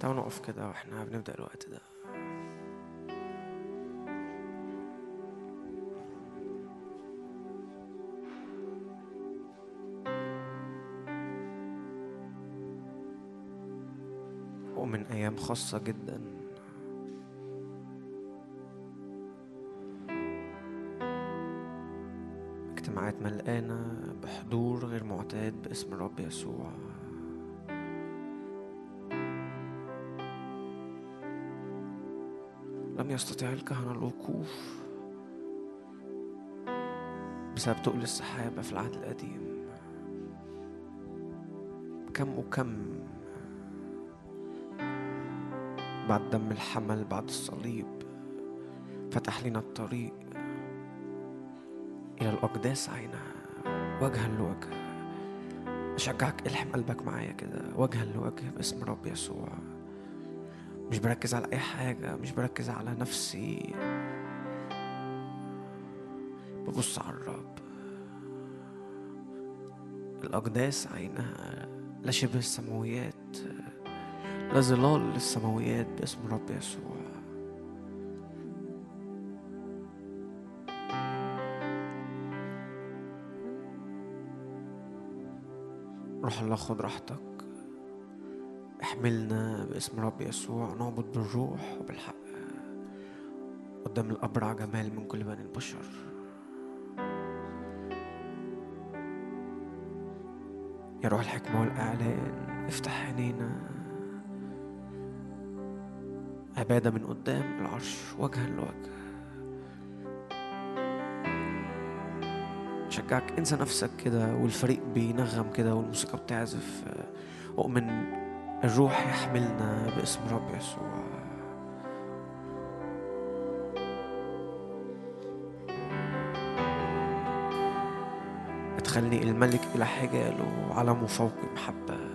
تعالوا نقف كده وإحنا بنبدأ الوقت ده. ومن أيام خاصة جدا. اجتماعات ملقانة بحضور غير معتاد باسم الرب يسوع. لم يستطيع الكهنة الوقوف بسبب تقل السحابة في العهد القديم. كم وكم بعد دم الحمل بعد الصليب فتح لنا الطريق إلى الأقداس عينها وجها لوجه أشجعك الحم قلبك معايا كده. وجها لوجه باسم رب يسوع. مش بركز على أي حاجة مش بركز على نفسي. ببص على الرب. الأقداس عينها لا شبه السماويات. لا ظلال للسماويات باسم رب يسوع. روح الله خد راحتك. احملنا باسم رب يسوع نعبد بالروح وبالحق. قدام الأبرع جمال من كل بني البشر. يا روح الحكمة والإعلان افتح عينينا. عبادة من قدام العرش وجها لوجه. شجعك انسى نفسك كده والفريق بينغم كده والموسيقى بتعزف. أؤمن الروح يحملنا باسم رب يسوع. ادخلني الملك إلى حجاله علمه فوق محبة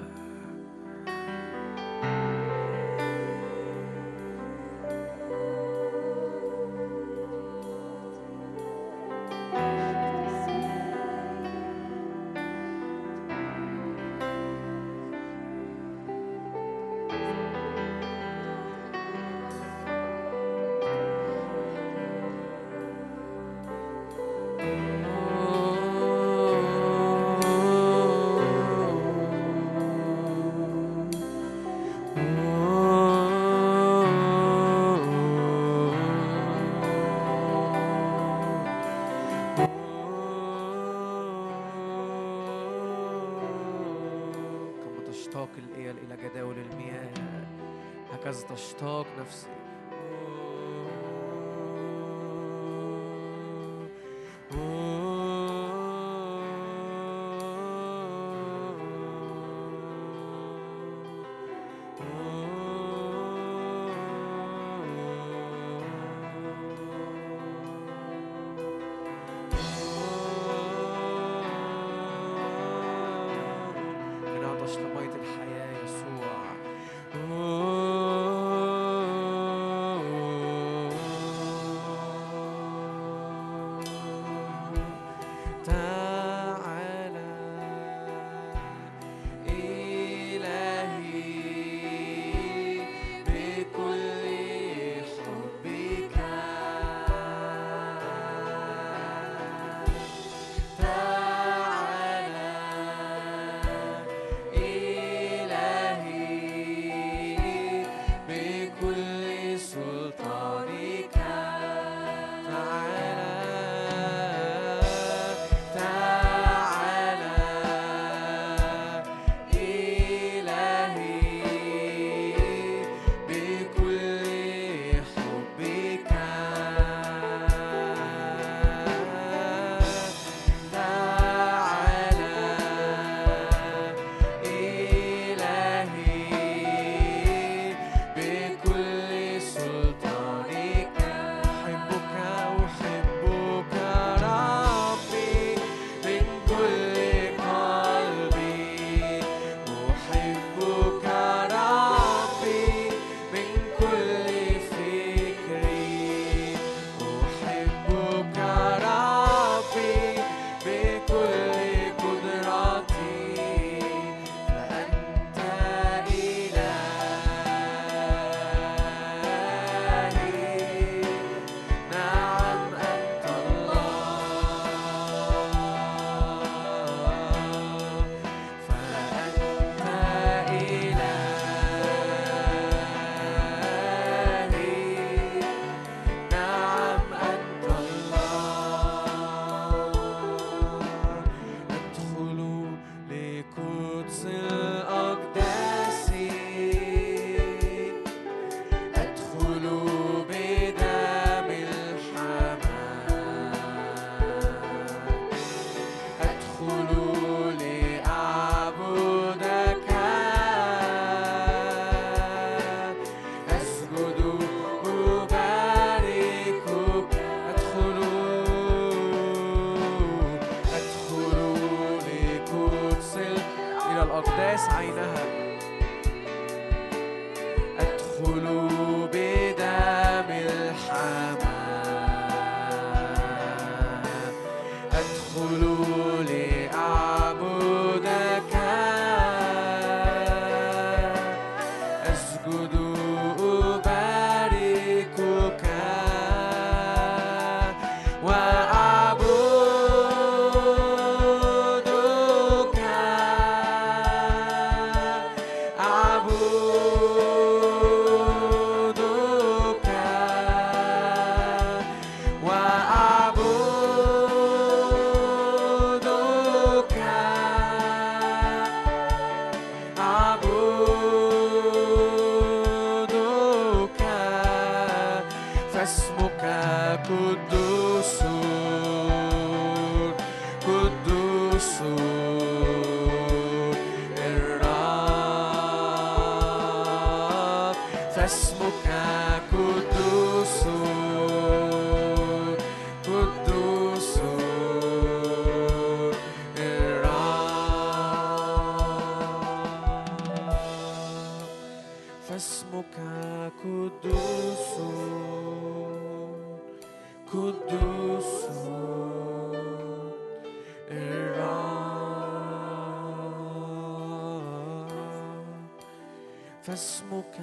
فاسمك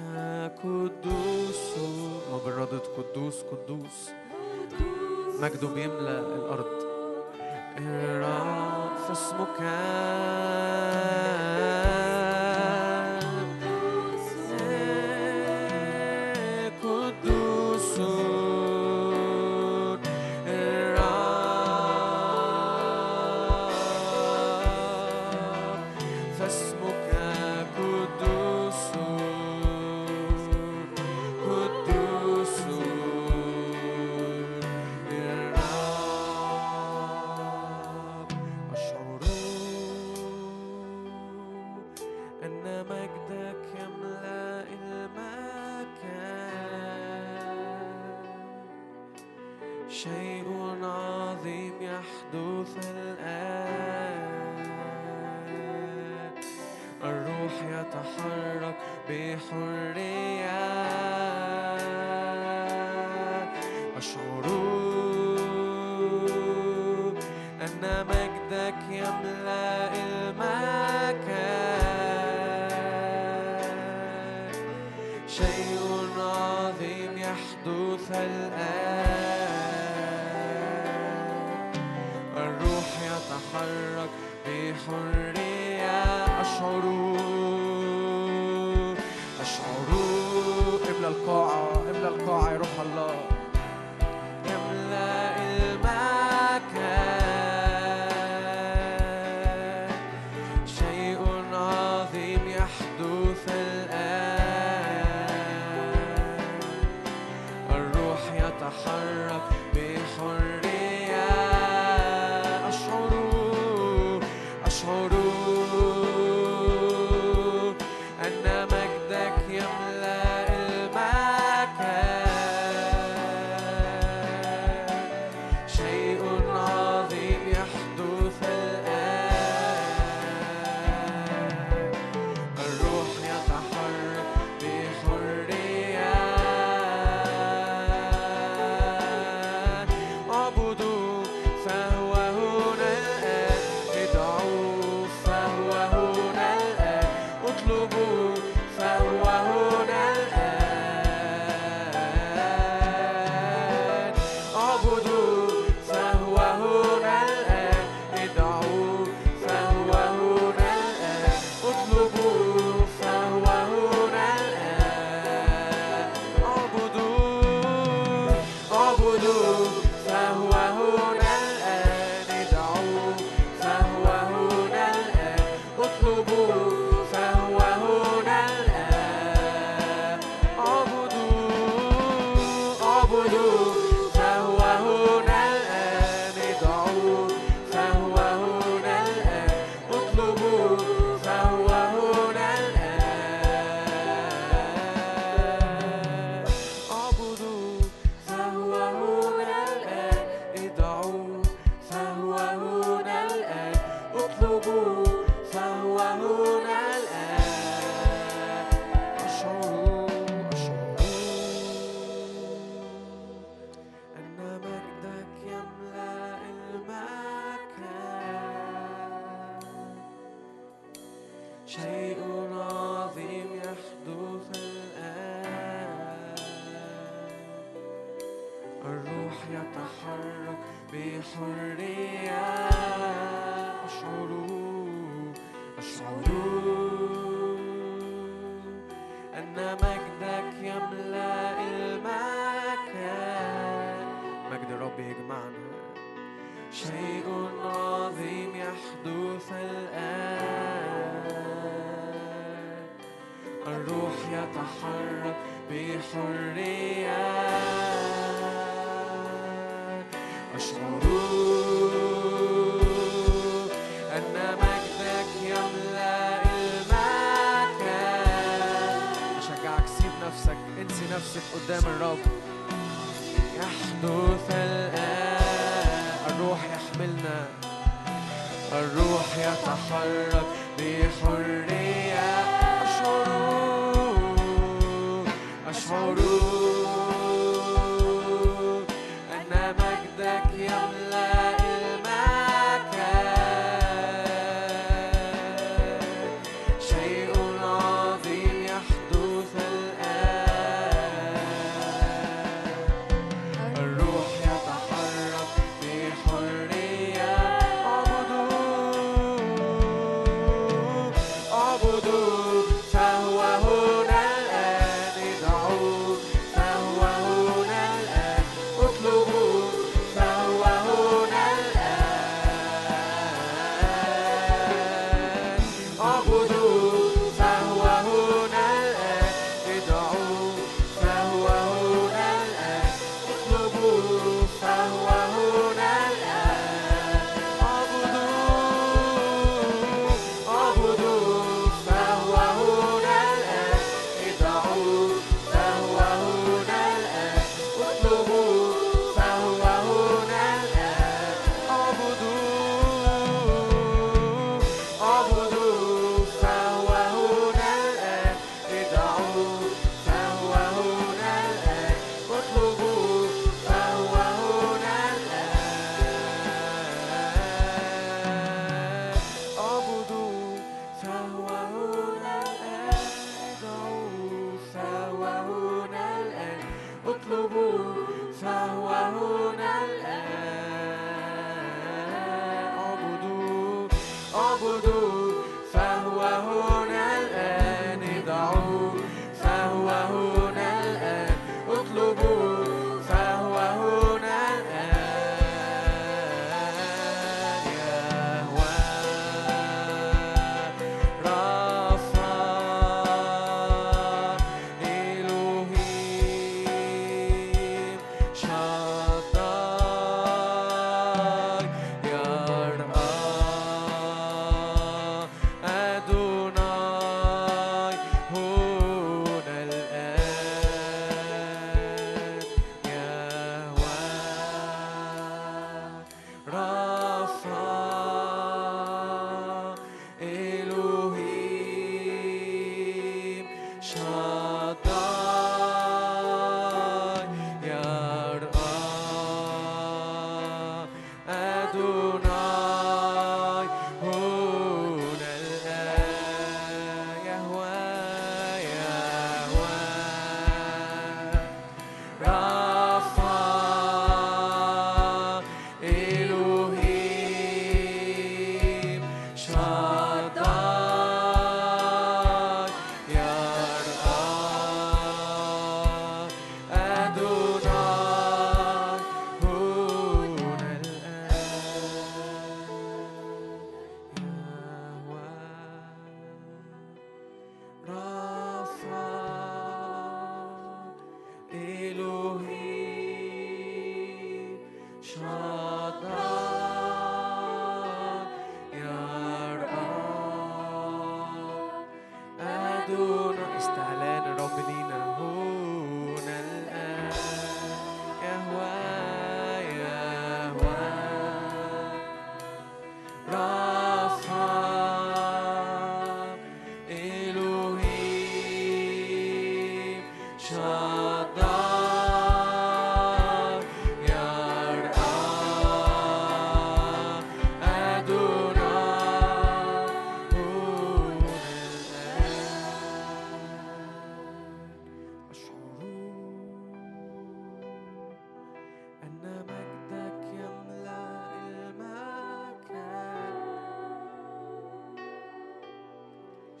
قدوس. مجرد قدوس قدوس. مجده بيملأ الأرض. فاسمك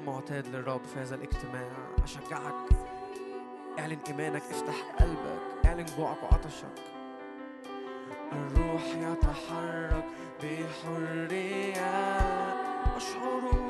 معتاد للرب في هذا الاجتماع. أشجعك. اعلن إيمانك افتح قلبك. اعلن جوعك وعطشك. الروح يتحرك بحرية. أشعر أشعر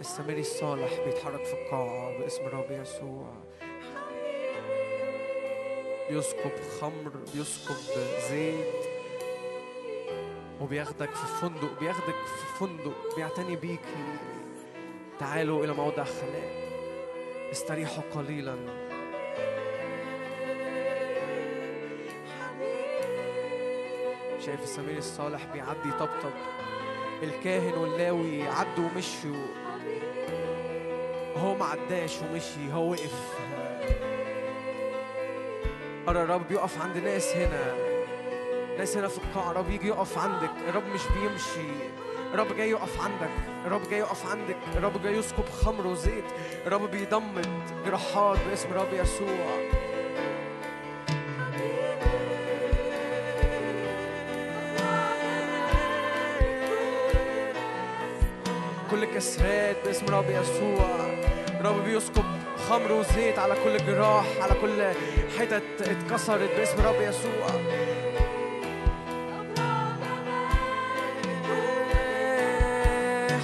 أرى السامري الصالح بيتحرك في القاعة باسم الرب يسوع. بيسكب خمر بيسكب زيت وبياخدك في فندق بياخدك في فندق بيعتني بيكي تعالوا إلى موضع خلاء. استريحوا قليلا. شايف السمير الصالح بيعدي يطبطب الكاهن واللاوي عدوا ومشوا هو ما عداش ومشي هو وقف. أرى الرب بيقف عند ناس هنا. ناس هنا في القاعة الرب يجي يقف عندك. الرب مش بيمشي. الرب جاي يقف عندك. الرب جاي يقف عندك. الرب جاي يسكب خمر وزيت. الرب بيضمد جراحات باسم الرب يسوع. كل كسرات باسم الرب يسوع. الرب بيسكب خمر وزيت على كل جراح على كل حتت اتكسرت باسم الرب يسوع.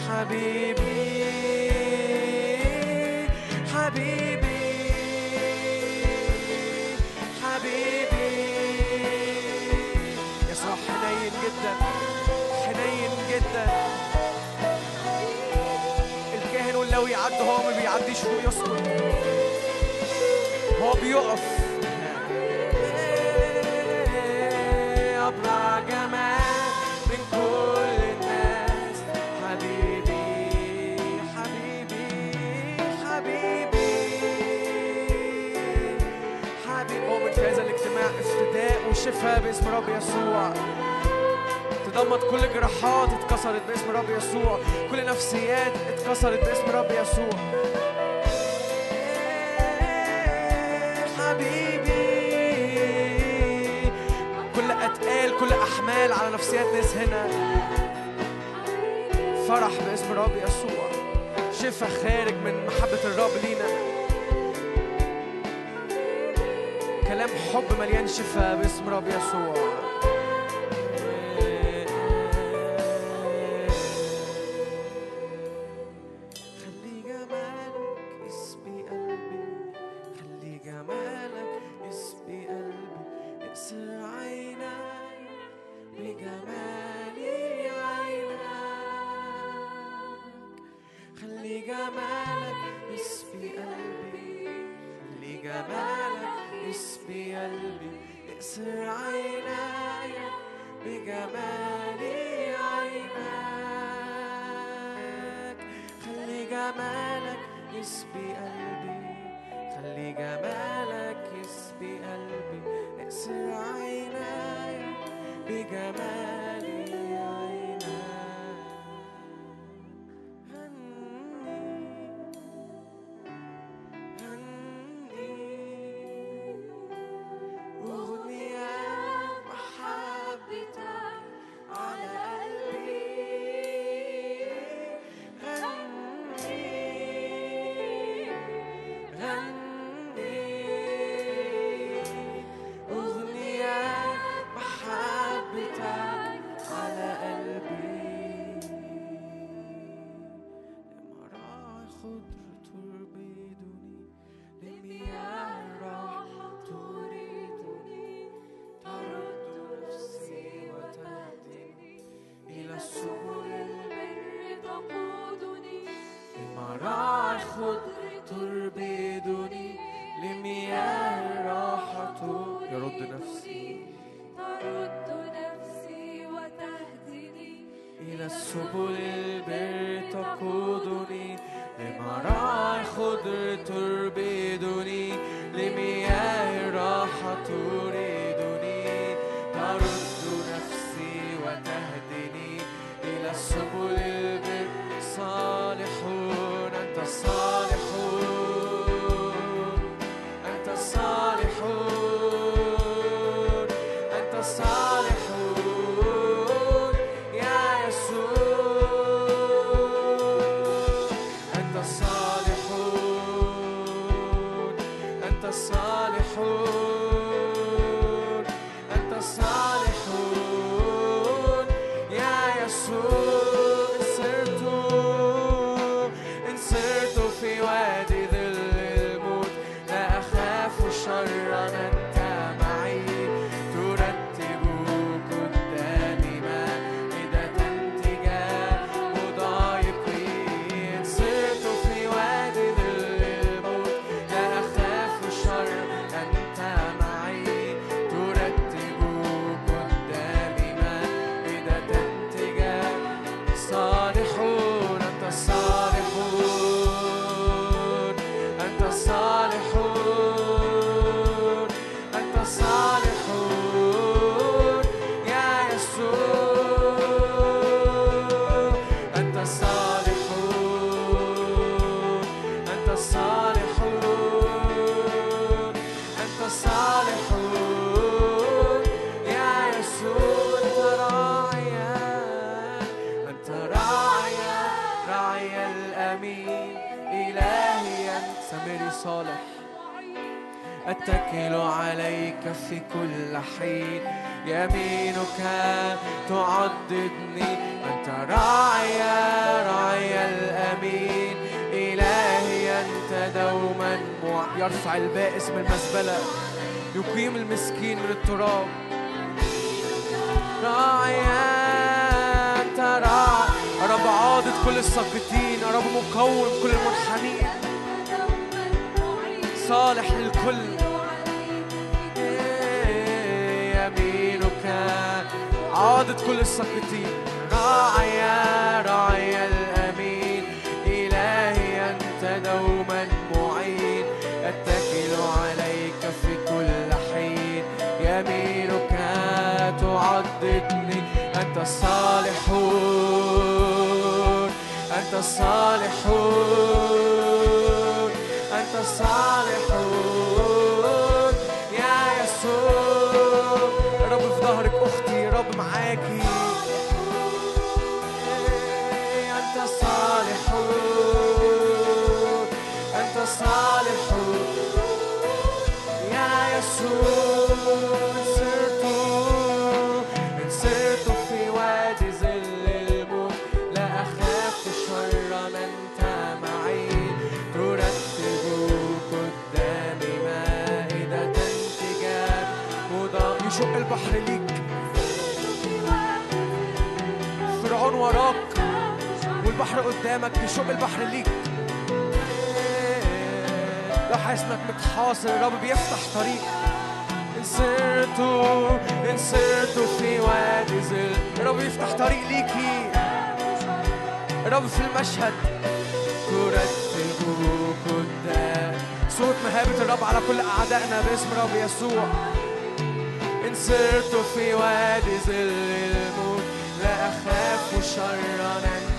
حبيبي حبيبي. بيعديش هو يسكت هو بيقف أبرع جمال من كل الناس حبيبي حبيبي حبيبي حبيبي الاجتماع افتداء وشفاء باسم رب يسوع تضمد كل جراحات اتكسرت باسم رب يسوع كل نفسيات اتكسرت باسم رب يسوع أتقال كل أحمال على نفسيات ناس هنا. فرح باسم الرب يسوع. شفا خارج من محبة الرب لينا. كلام حب مليان شفا باسم الرب يسوع. قلبي اكسر عيناي بجمالي عيناك. خلي جمالك يسبي قلبي خلي جمالك يسبي قلبي. اكسر عيناي بجمالي عاضد كل الساقطين راعي راعي الأمين. إلهي أنت دوما معين. أتكل عليك في كل حين. يمينك تعضدني. أنت الصالحون. أنت الصالحون. أنت الصالحون. رب معاكي والبحر قدامك يشق البحر ليك. لو حاسس انك متحاصر الرب بيفتح طريق. إن سرت إن في وادي ظل الرب يفتح طريق ليكي. الرب في المشهد. ترتب قدام. صوت مهابة الرب على كل أعدائنا باسم رب يسوع. إن في وادي ظل الموت. لا أخاف شرا.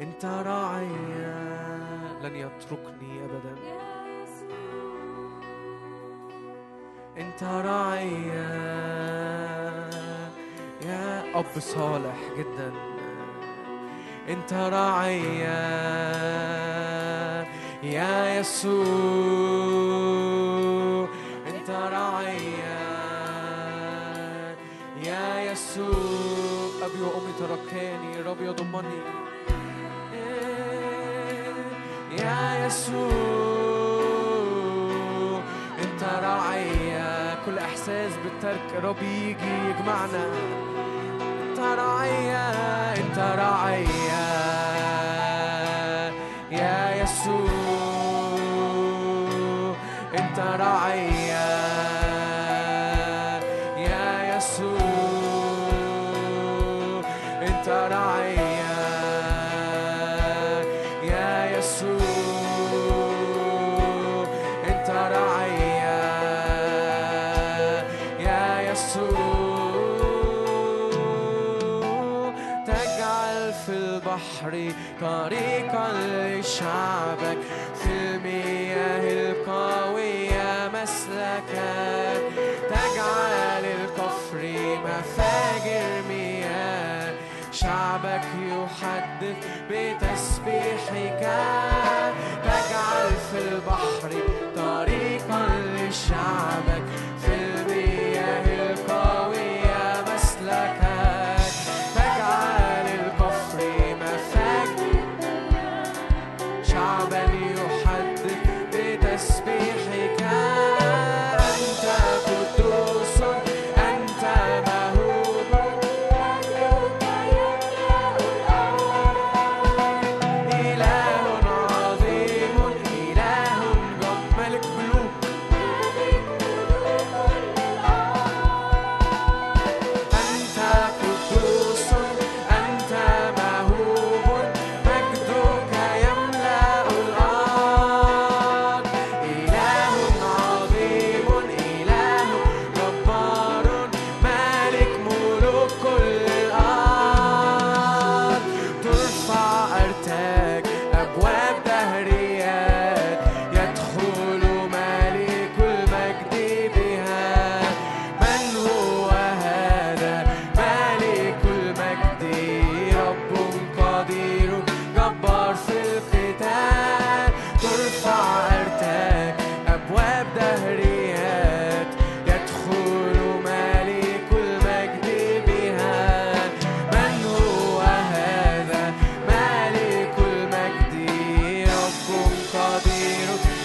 أنت راعيا لن يتركني أبدا. أنت راعيا يا أب صالح جدا. أنت راعيا يا يسوع. أنت راعيا يا يسوع. أبي وأمي تركاني. رب يضمني. يا يسوع. بالترك رب يجي يجمعنا. انت راعيا انت راعيا. يا يسوع انت راعيا. بتسبيحك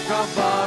جبار في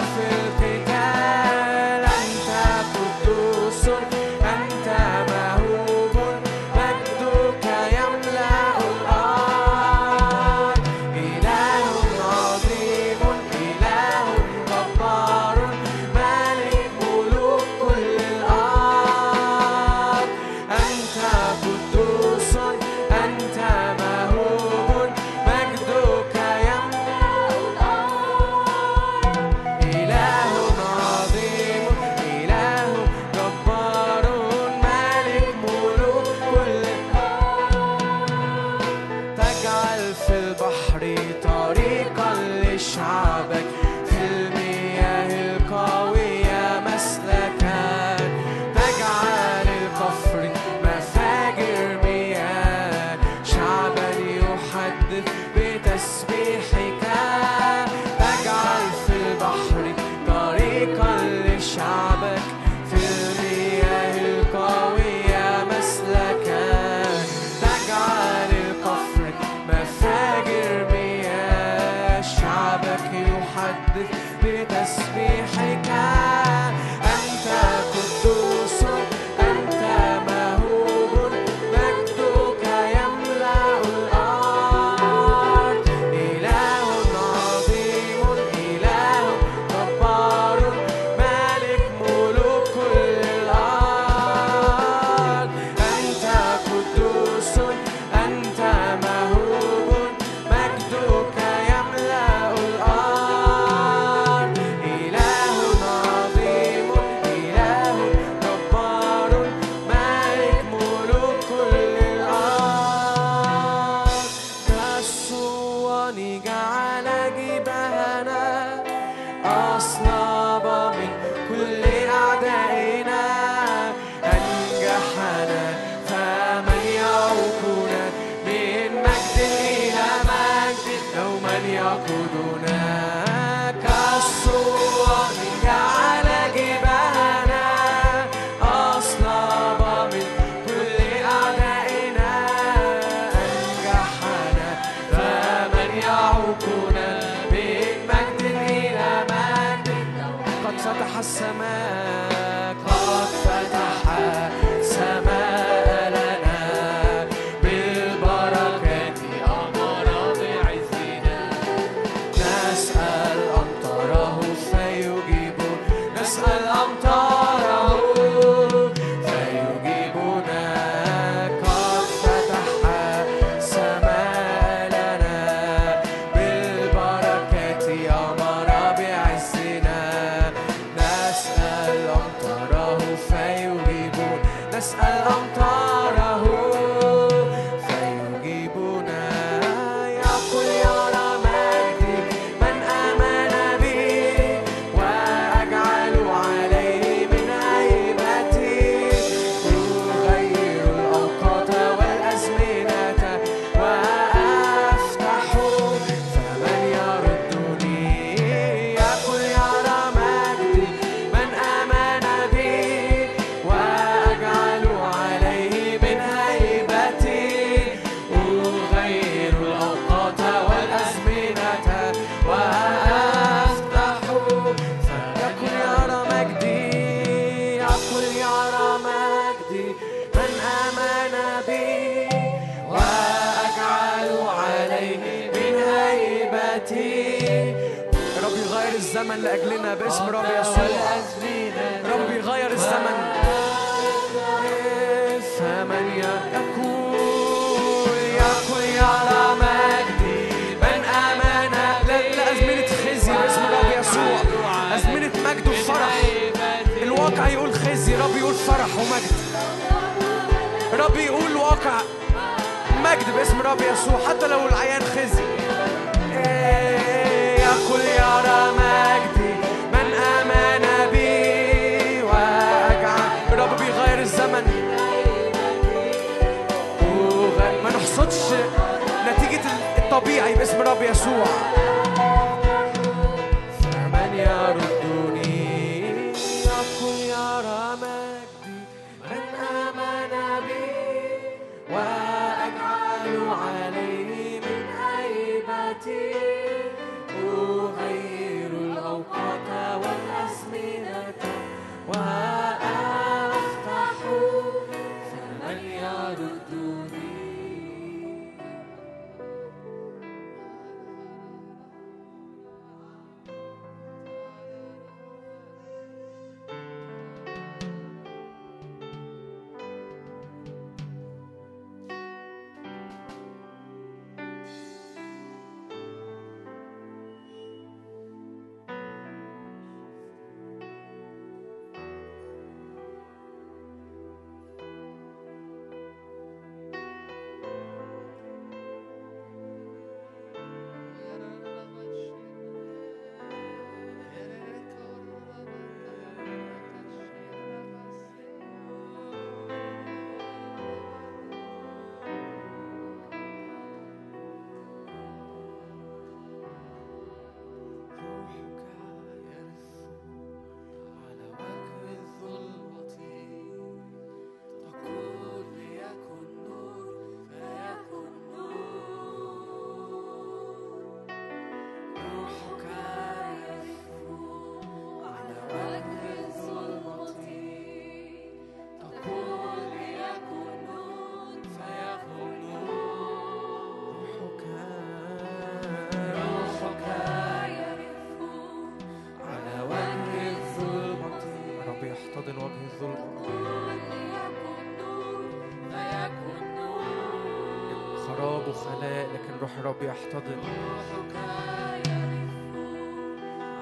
روح الرب يحتضن.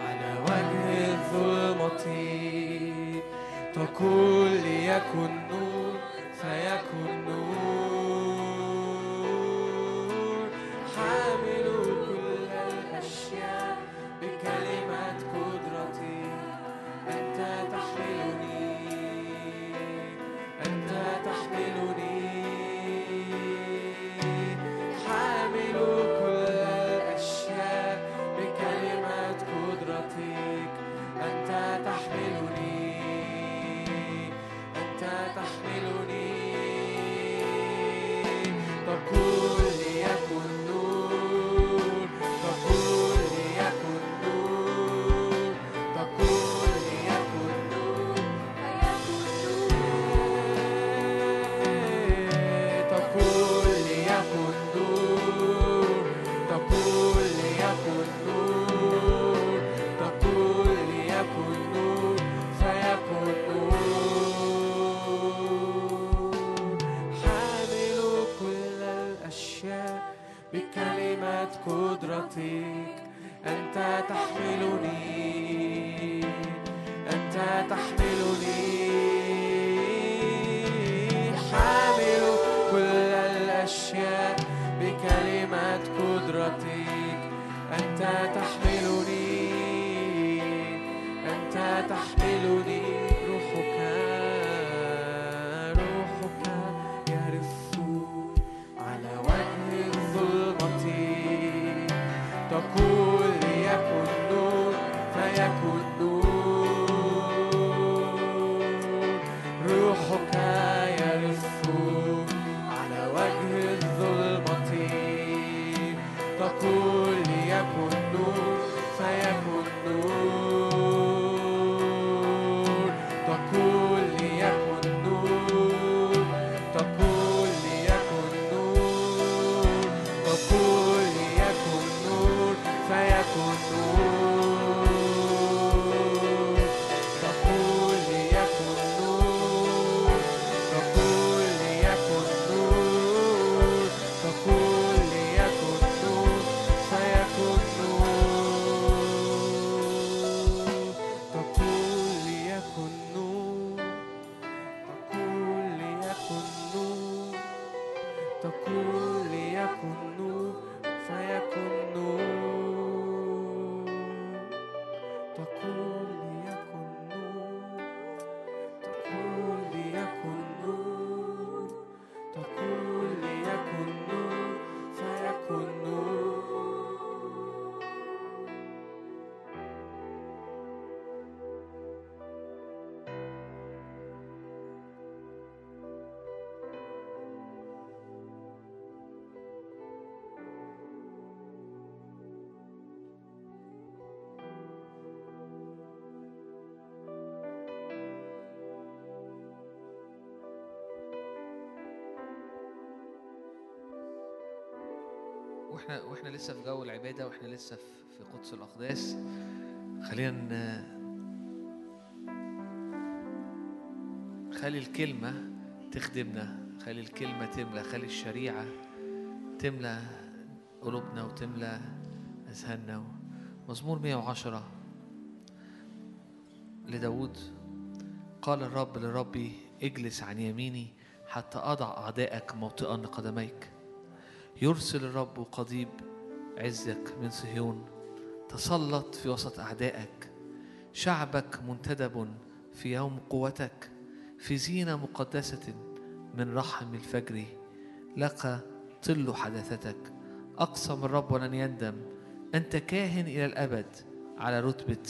على وجه الظلمة تقول ليكن وإحنا وإحنا لسه في جو العبادة وإحنا لسه في قدس الأقداس. خلينا خلي الكلمة تخدمنا خلي الكلمة تملى خلي الشريعة تملى قلوبنا وتملى أذهاننا. مزمور 110 لداود قال الرب لربي اجلس عن يميني حتى أضع أعدائك موطئا لقدميك يرسل الرب قضيب عزك من صهيون تسلط في وسط أعدائك. شعبك منتدب في يوم قوتك في زينة مقدسة من رحم الفجر. لك طل حدثتك. أقسم الرب ولن يندم. أنت كاهن إلى الأبد على رتبة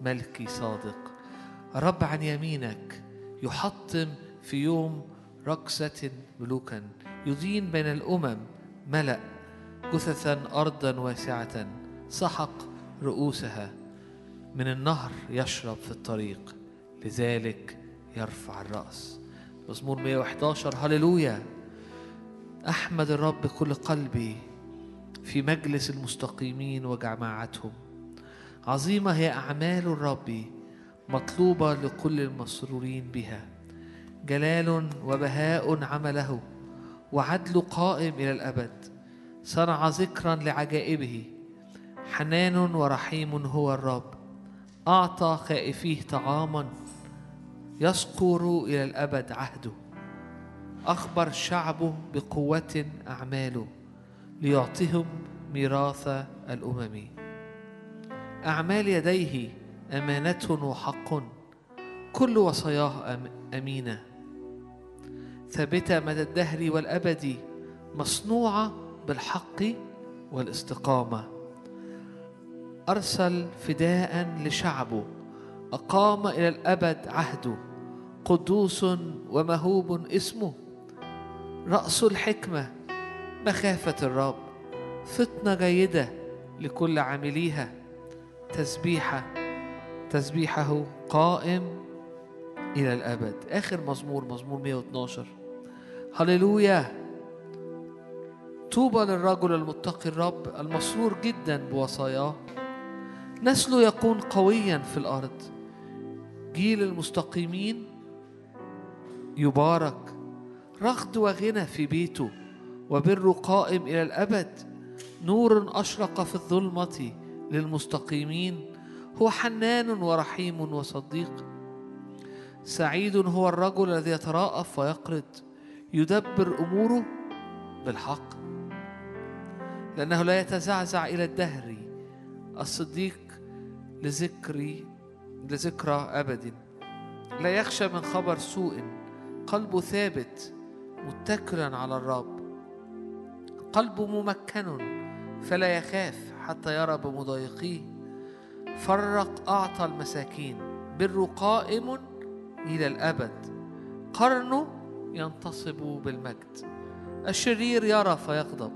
ملكي صادق. الرب عن يمينك يحطم في يوم رقصة ملوكا. يدين بين الأمم ملأ جثثا أرضا واسعة. سحق رؤوسها. من النهر يشرب في الطريق. لذلك يرفع الرأس. مزمور 111 هللويا. أحمد الرب بكل قلبي في مجلس المستقيمين وجماعتهم عظيمة هي أعمال الرب مطلوبة لكل المسرورين بها. جلال وبهاء عمله. وعدل قائم إلى الأبد. صنع ذكرا لعجائبه. حنان ورحيم هو الرب. أعطى خائفيه طعاما. يذكر إلى الأبد عهده. أخبر شعبه بقوة أعماله. ليعطيهم ميراث الأمم. أعمال يديه أمانة وحق. كل وصاياه أم- أمينة. ثابتة مدى الدهر والأبد مصنوعة بالحق والاستقامة. أرسل فداء لشعبه أقام إلى الأبد عهده قدوس ومهوب اسمه. رأس الحكمة مخافة الرب فطنة جيدة لكل عامليها. تسبيحة تسبيحه قائم إلى الأبد. آخر مزمور مزمور 112 هللويا. طوبى للرجل المتقي الرب المسرور جدا بوصاياه. نسله يكون قويا في الأرض. جيل المستقيمين يبارك. رغد وغنى في بيته وبر قائم إلى الأبد. نور أشرق في الظلمة للمستقيمين. هو حنان ورحيم وصديق. سعيد هو الرجل الذي يتراءف ويقرض. يدبر أموره بالحق لأنه لا يتزعزع إلى الدهر الصديق لذكري لذكرى أبد. لا يخشى من خبر سوء قلبه ثابت متكلا على الرب. قلبه ممكن فلا يخاف حتى يرى بمضايقيه. فرق أعطى المساكين بر قائم إلى الأبد. قرنه ينتصب بالمجد. الشرير يرى فيغضب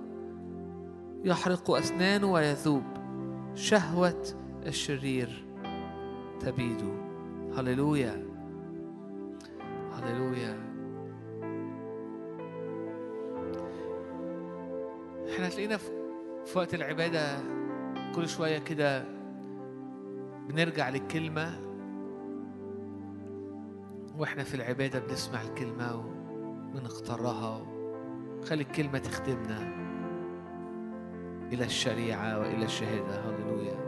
يحرق أسنانه ويذوب. شهوة الشرير تبيد. هللويا. هللويا. إحنا تلاقينا في وقت العبادة كل شوية كده بنرجع للكلمة وإحنا في العبادة بنسمع الكلمة وبنختارها خلي الكلمة تخدمنا إلى الشريعة وإلى الشهادة. هللويا.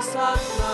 في وسطنا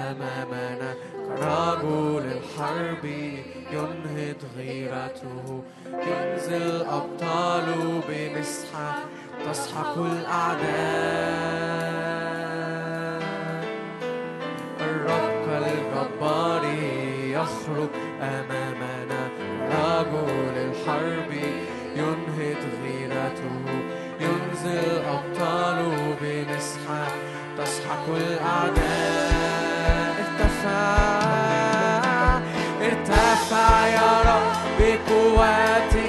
أمامنا. رجل الحرب ينهض غيرته. ينزل أبطاله بمسحة تسحق الأعداء. الرب الجبار يخرج أمامنا. رجل الحرب ينهض غيرته. ينزل أبطاله بمسحة تسحق الأعداء. ارتفع يا رب بقوتك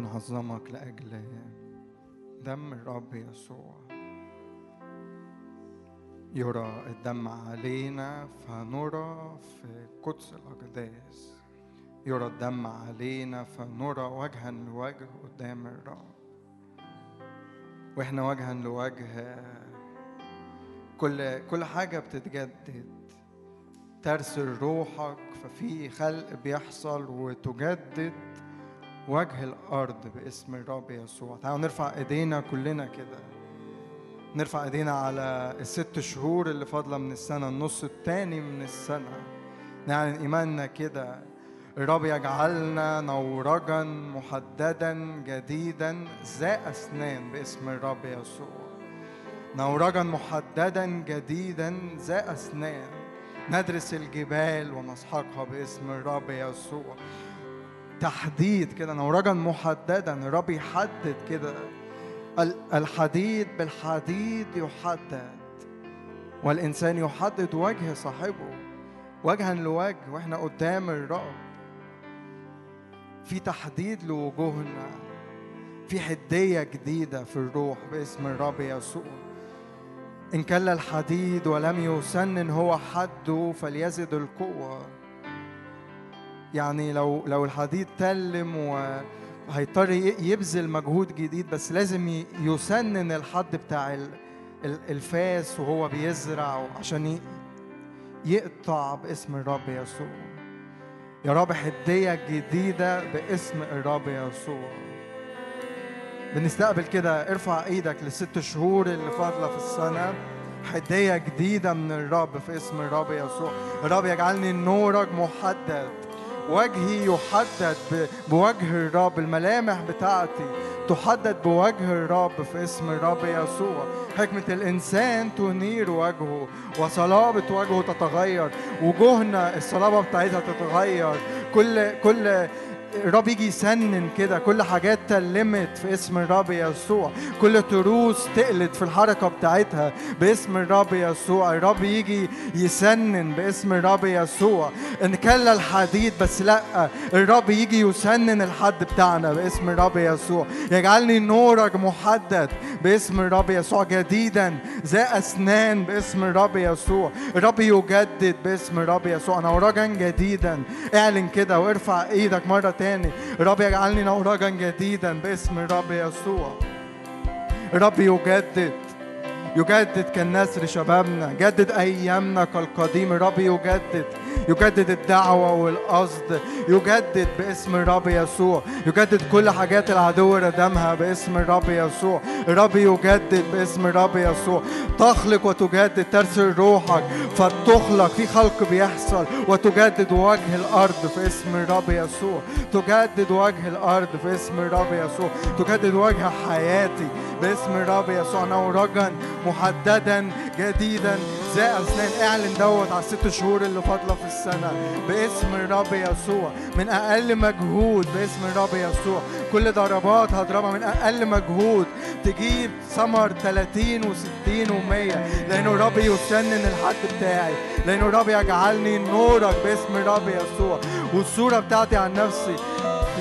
بنعظمك لأجل دم الرب يسوع. يرى الدم علينا فنرى في قدس الأقداس. يرى الدم علينا فنرى وجها لوجه قدام الرب. وإحنا وجها لوجه كل كل حاجة بتتجدد. ترسل روحك ففي خلق بيحصل وتجدد. وجه الأرض باسم الرب يسوع. تعالوا نرفع إيدينا كلنا كده. نرفع إيدينا على الست شهور اللي فاضلة من السنة النص التاني من السنة. نعلن إيماننا كده. الرب يجعلنا نورجا محددا جديدا ذا أسنان باسم الرب يسوع. نورجا محددا جديدا ذا أسنان. ندرس الجبال ونسحقها باسم الرب يسوع. تحديد كده نورجا محددا الرب يحدد كده. ال- الحديد بالحديد يحدد. والإنسان يحدد وجه صاحبه وجها لوجه وإحنا قدام الرب في تحديد لوجوهنا في حدية جديدة في الروح باسم الرب يسوع. إن كل الحديد ولم يسنن هو حده فليزد القوة. يعني لو لو الحديد تلم وهيضطر ي- يبذل مجهود جديد بس لازم يسنن الحد بتاع ال- ال- الفاس وهو بيزرع عشان يقطع باسم الرب يسوع. يا رب حدية جديدة باسم الرب يسوع. بنستقبل كده ارفع إيدك للست شهور اللي فاضلة في السنة. حدية جديدة من الرب في اسم الرب يسوع. الرب يجعلني نورك محدد. وجهي يحدد بوجه الرب الملامح بتاعتي تحدد بوجه الرب في اسم الرب يسوع. حكمة الإنسان تنير وجهه وصلابة وجهه تتغير وجوهنا الصلابة بتاعتها تتغير. كل كل الرب يجي يسنن كده. كل حاجات تلمت في اسم الرب يسوع. كل تروس تقلت في الحركة بتاعتها باسم الرب يسوع. الرب يجي يسنن باسم الرب يسوع. إن كل الحديد بس لأ الرب يجي يسنن الحد بتاعنا باسم الرب يسوع. يجعلني نورك محدد باسم الرب يسوع. جديدا ذا أسنان باسم الرب يسوع. الرب يجدد باسم الرب يسوع. نورجا جديدا. اعلن كده وارفع إيدك مرة تاني الرب يجعلني نورجا جديدا باسم الرب يسوع الرب يجدد يجدد كالنسر شبابنا جدد ايامنا كالقديم الرب يجدد يجدد الدعوة والقصد يجدد باسم الرب يسوع يجدد كل حاجات العدو ردمها باسم الرب يسوع. الرب يجدد باسم الرب يسوع. تخلق وتجدد ترسل روحك فتخلق في خلق بيحصل. وتجدد وجه الأرض في اسم الرب يسوع. تجدد وجه الأرض في اسم الرب يسوع. تجدد وجه حياتي باسم الرب يسوع نورجا محددا جديدا. ذا اسنان اعلن دوت على الست شهور اللي فاضلة في السنة. باسم الرب يسوع. من أقل مجهود. باسم الرب يسوع. كل ضربات هضربها من أقل مجهود. تجيب ثمر 30 و60 و100 لأنه الرب يسنن الحد بتاعي. لأنه الرب يجعلني نورك. باسم الرب يسوع. والصورة بتاعتي عن نفسي.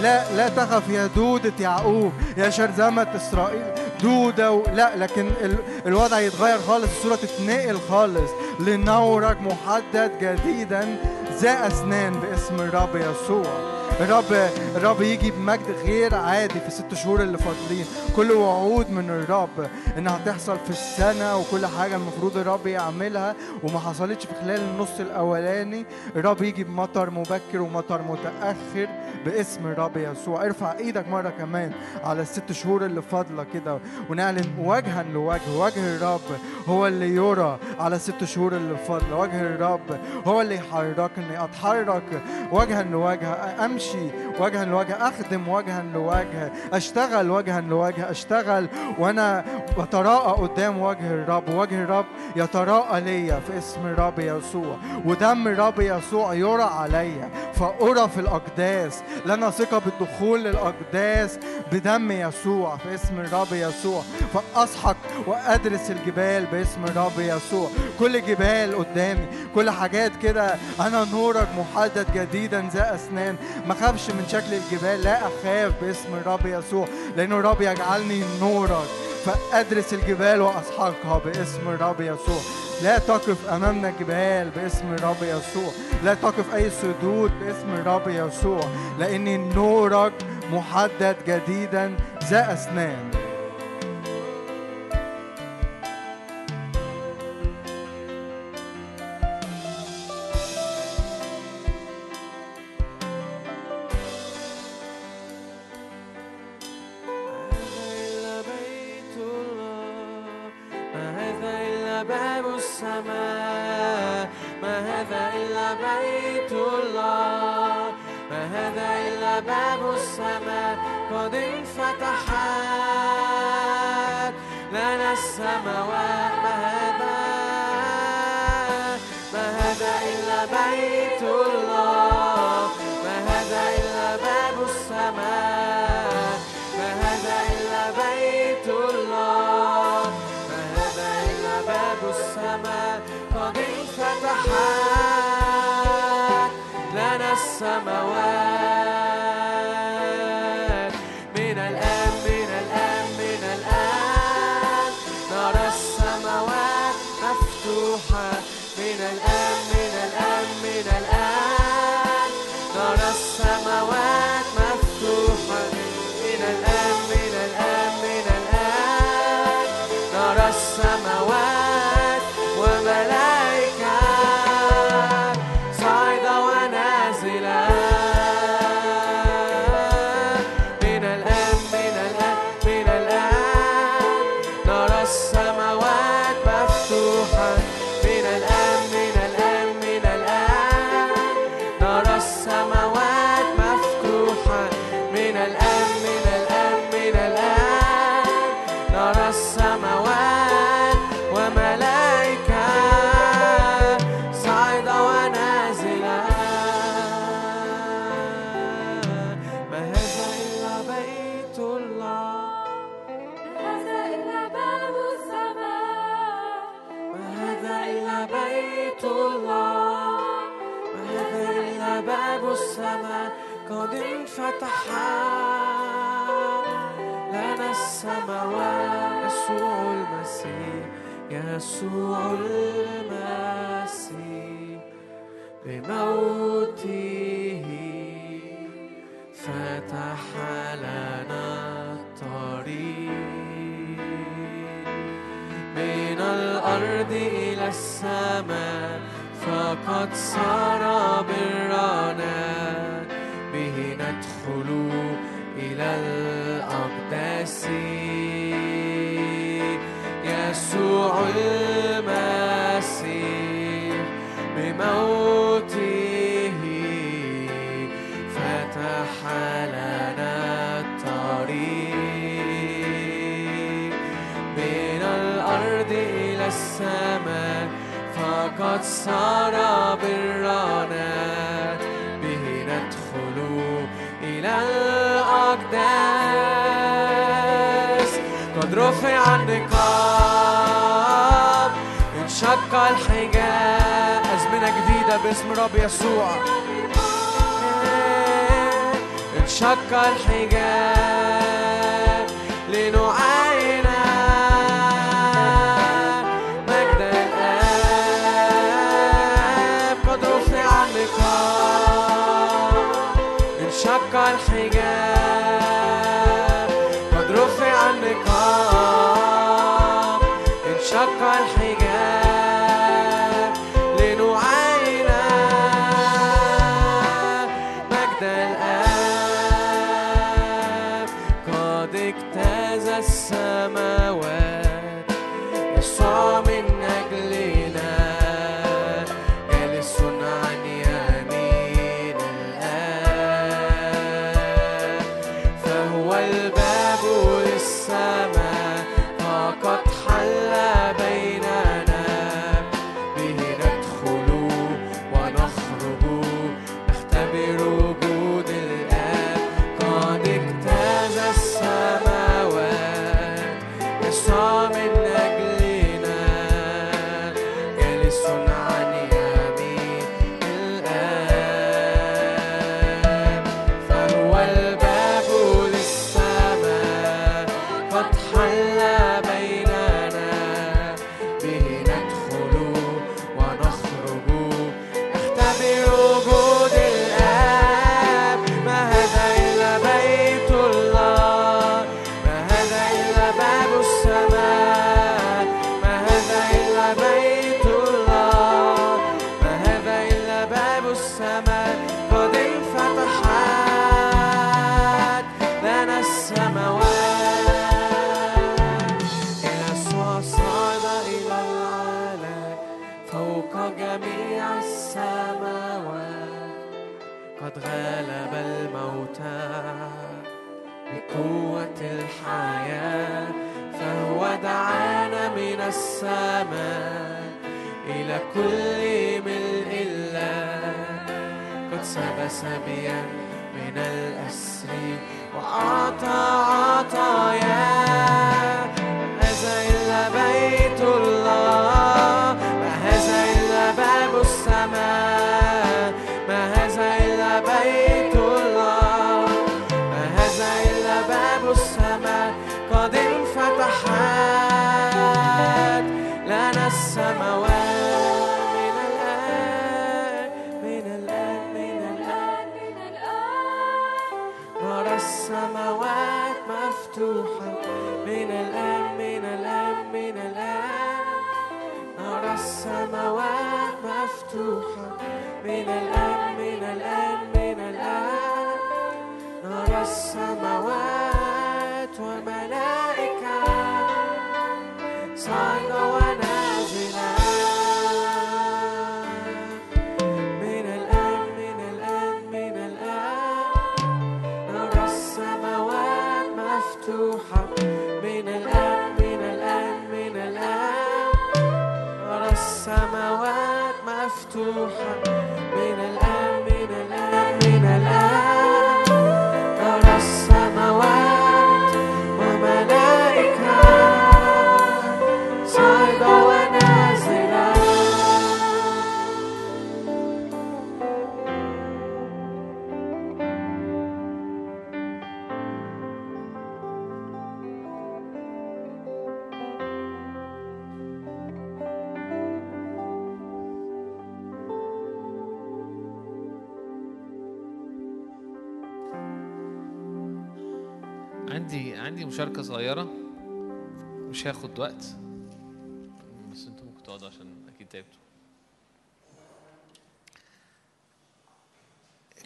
لا لا تخف يا دودة يعقوب. يا شرذمة إسرائيل. دودة و... لا لكن ال... الوضع يتغير خالص الصورة تتنقل خالص لنورك محدد جديدا ذا أسنان باسم الرب يسوع. الرب الرب يجي بمجد غير عادي في الست شهور اللي فاضلين. كل وعود من الرب إنها تحصل في السنة وكل حاجة المفروض الرب يعملها. وما حصلتش في خلال النص الأولاني. الرب يجي بمطر مبكر ومطر متأخر باسم الرب يسوع. ارفع إيدك مرة كمان على الست شهور اللي فاضلة كده ونعلن وجها لوجه. وجه الرب هو اللي يرى على الست شهور اللي فاضلة. وجه الرب هو اللي يحركني. أتحرك وجها لوجه. أمشي امشي وجها لوجه أخدم وجها لوجه أشتغل وجها لوجه أشتغل وأنا بتراءى قدام وجه الرب. وجه الرب يتراءى ليا في اسم الرب يسوع ودم الرب يسوع يرى عليا. فأرى في الأقداس لنا ثقة بالدخول للأقداس بدم يسوع في اسم الرب يسوع. فأسحق وأدرس الجبال باسم الرب يسوع. كل جبال قدامي كل حاجات كده أنا نورك محدد جديدا ذا أسنان. ما أخافش من شكل الجبال لا أخاف باسم الرب يسوع لأنه الرب يجعلني نورك فأدرس الجبال وأسحقها باسم الرب يسوع. لا تقف أمامنا جبال باسم الرب يسوع لا تقف أي سدود باسم الرب يسوع لأن نورك محدد جديدا ذا أسنان. السماوات ما هذا ما هذا إلا بيت الله ما هذا إلا باب السماء ما هذا إلا بيت الله ما هذا إلا باب السماء. قد انفتحت لنا السماوات. السماء فقد صار بي الحجاب أزمنة جديدة باسم رب يسوع. إيه، إيه، إيه. انشق الحجاب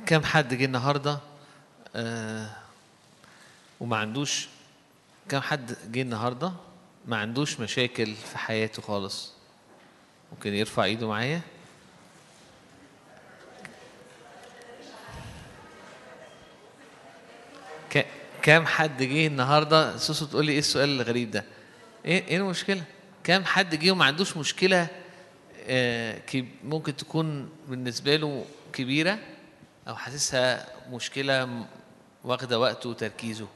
كم حد جه النهارده؟ آه وما عندوش كم حد جه النهارده؟ ما عندوش مشاكل في حياته خالص. ممكن يرفع ايده معايا؟ كام حد جه النهارده؟ سوسو تقول لي إيه السؤال الغريب ده؟ إيه إيه المشكلة؟ كام حد جه وما عندوش مشكلة آه ممكن تكون بالنسبة له كبيرة؟ أو حاسسها مشكلة م- واخدة وقته وتركيزه.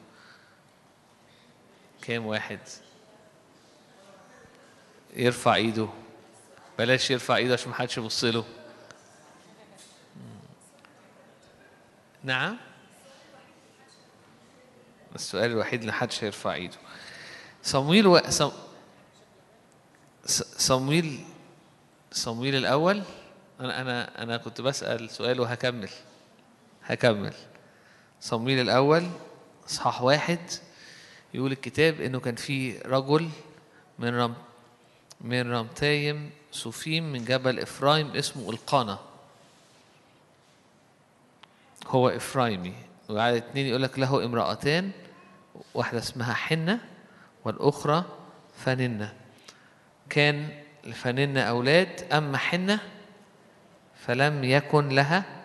كام واحد؟ يرفع إيده. بلاش يرفع إيده عشان محدش يبص له. نعم؟ السؤال الوحيد اللي محدش هيرفع إيده. صمويل و... صم... صمويل صمويل الأول. أنا أنا أنا كنت بسأل سؤال وهكمل. هكمل. صمويل الأول إصحاح واحد يقول الكتاب إنه كان في رجل من رم من رمتايم صوفيم من جبل إفرايم اسمه إلقانا. هو إفرايمي. وعدد اتنين يقول لك له امرأتان واحدة اسمها حنة والأخرى فننة. كان لفننة أولاد أما حنة فلم يكن لها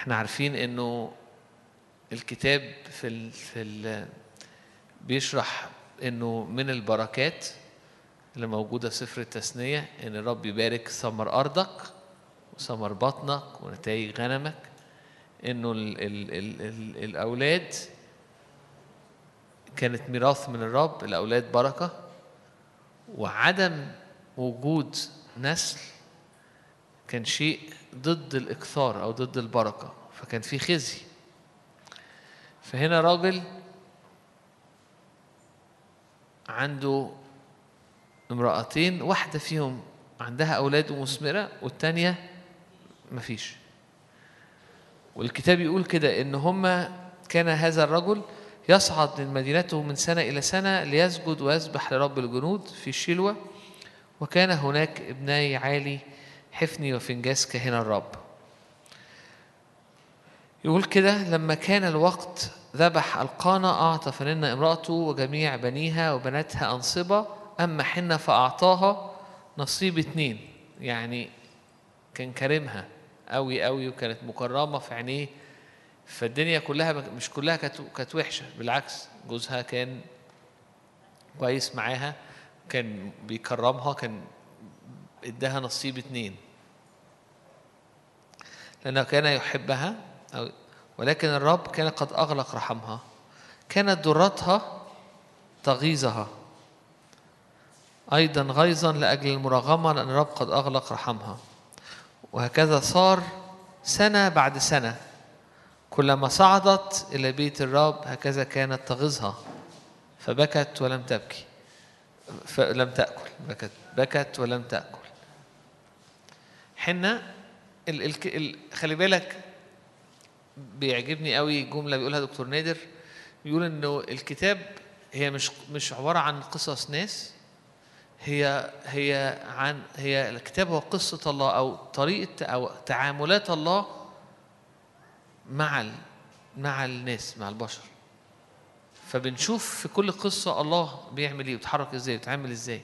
إحنا عارفين انه الكتاب في ال في ال بيشرح انه من البركات اللي موجودة في سفر التثنية ان الرب يبارك ثمر أرضك وثمر بطنك ونتائج غنمك انه ال ال ال ال الأولاد كانت ميراث من الرب الأولاد بركة وعدم وجود نسل كان شيء ضد الإكثار أو ضد البركة فكان في خزي. فهنا راجل عنده امرأتين واحدة فيهم عندها أولاد ومثمرة والتانية مفيش. والكتاب يقول كده إن هما كان هذا الرجل يصعد من مدينته من سنة إلى سنة ليسجد ويسبح لرب الجنود في شيلوة وكان هناك ابني عالي حفني وفنجاس كهنة الرب. يقول كده لما كان الوقت ذبح القانا أعطى فننا امرأته وجميع بنيها وبناتها أنصبة أما حنة فأعطاها نصيب اتنين. يعني كان كرمها قوي قوي وكانت مكرمة في عينيه فالدنيا كلها مش كلها كانت وحشة. بالعكس جوزها كان كويس معاها كان بيكرمها كان اداها نصيب اتنين. لأنه كان يحبها ولكن الرب كان قد أغلق رحمها. كانت ضرتها تغيظها. أيضا غيظا لأجل المراغمة لأن الرب قد أغلق رحمها. وهكذا صار سنة بعد سنة. كلما صعدت إلى بيت الرب هكذا كانت تغيظها. فبكت ولم تبكي. فلم تأكل. بكت. بكت ولم تأكل. حنة ال ال ال خلي بالك بيعجبني قوي جملة بيقولها دكتور نادر بيقول إنه الكتاب هي مش مش عبارة عن قصص ناس هي هي عن هي الكتاب هو قصة الله أو طريقة أو تعاملات الله مع مع الناس مع البشر. فبنشوف في كل قصة الله بيعمل إيه ويتحرك إزاي ويتعامل إزاي.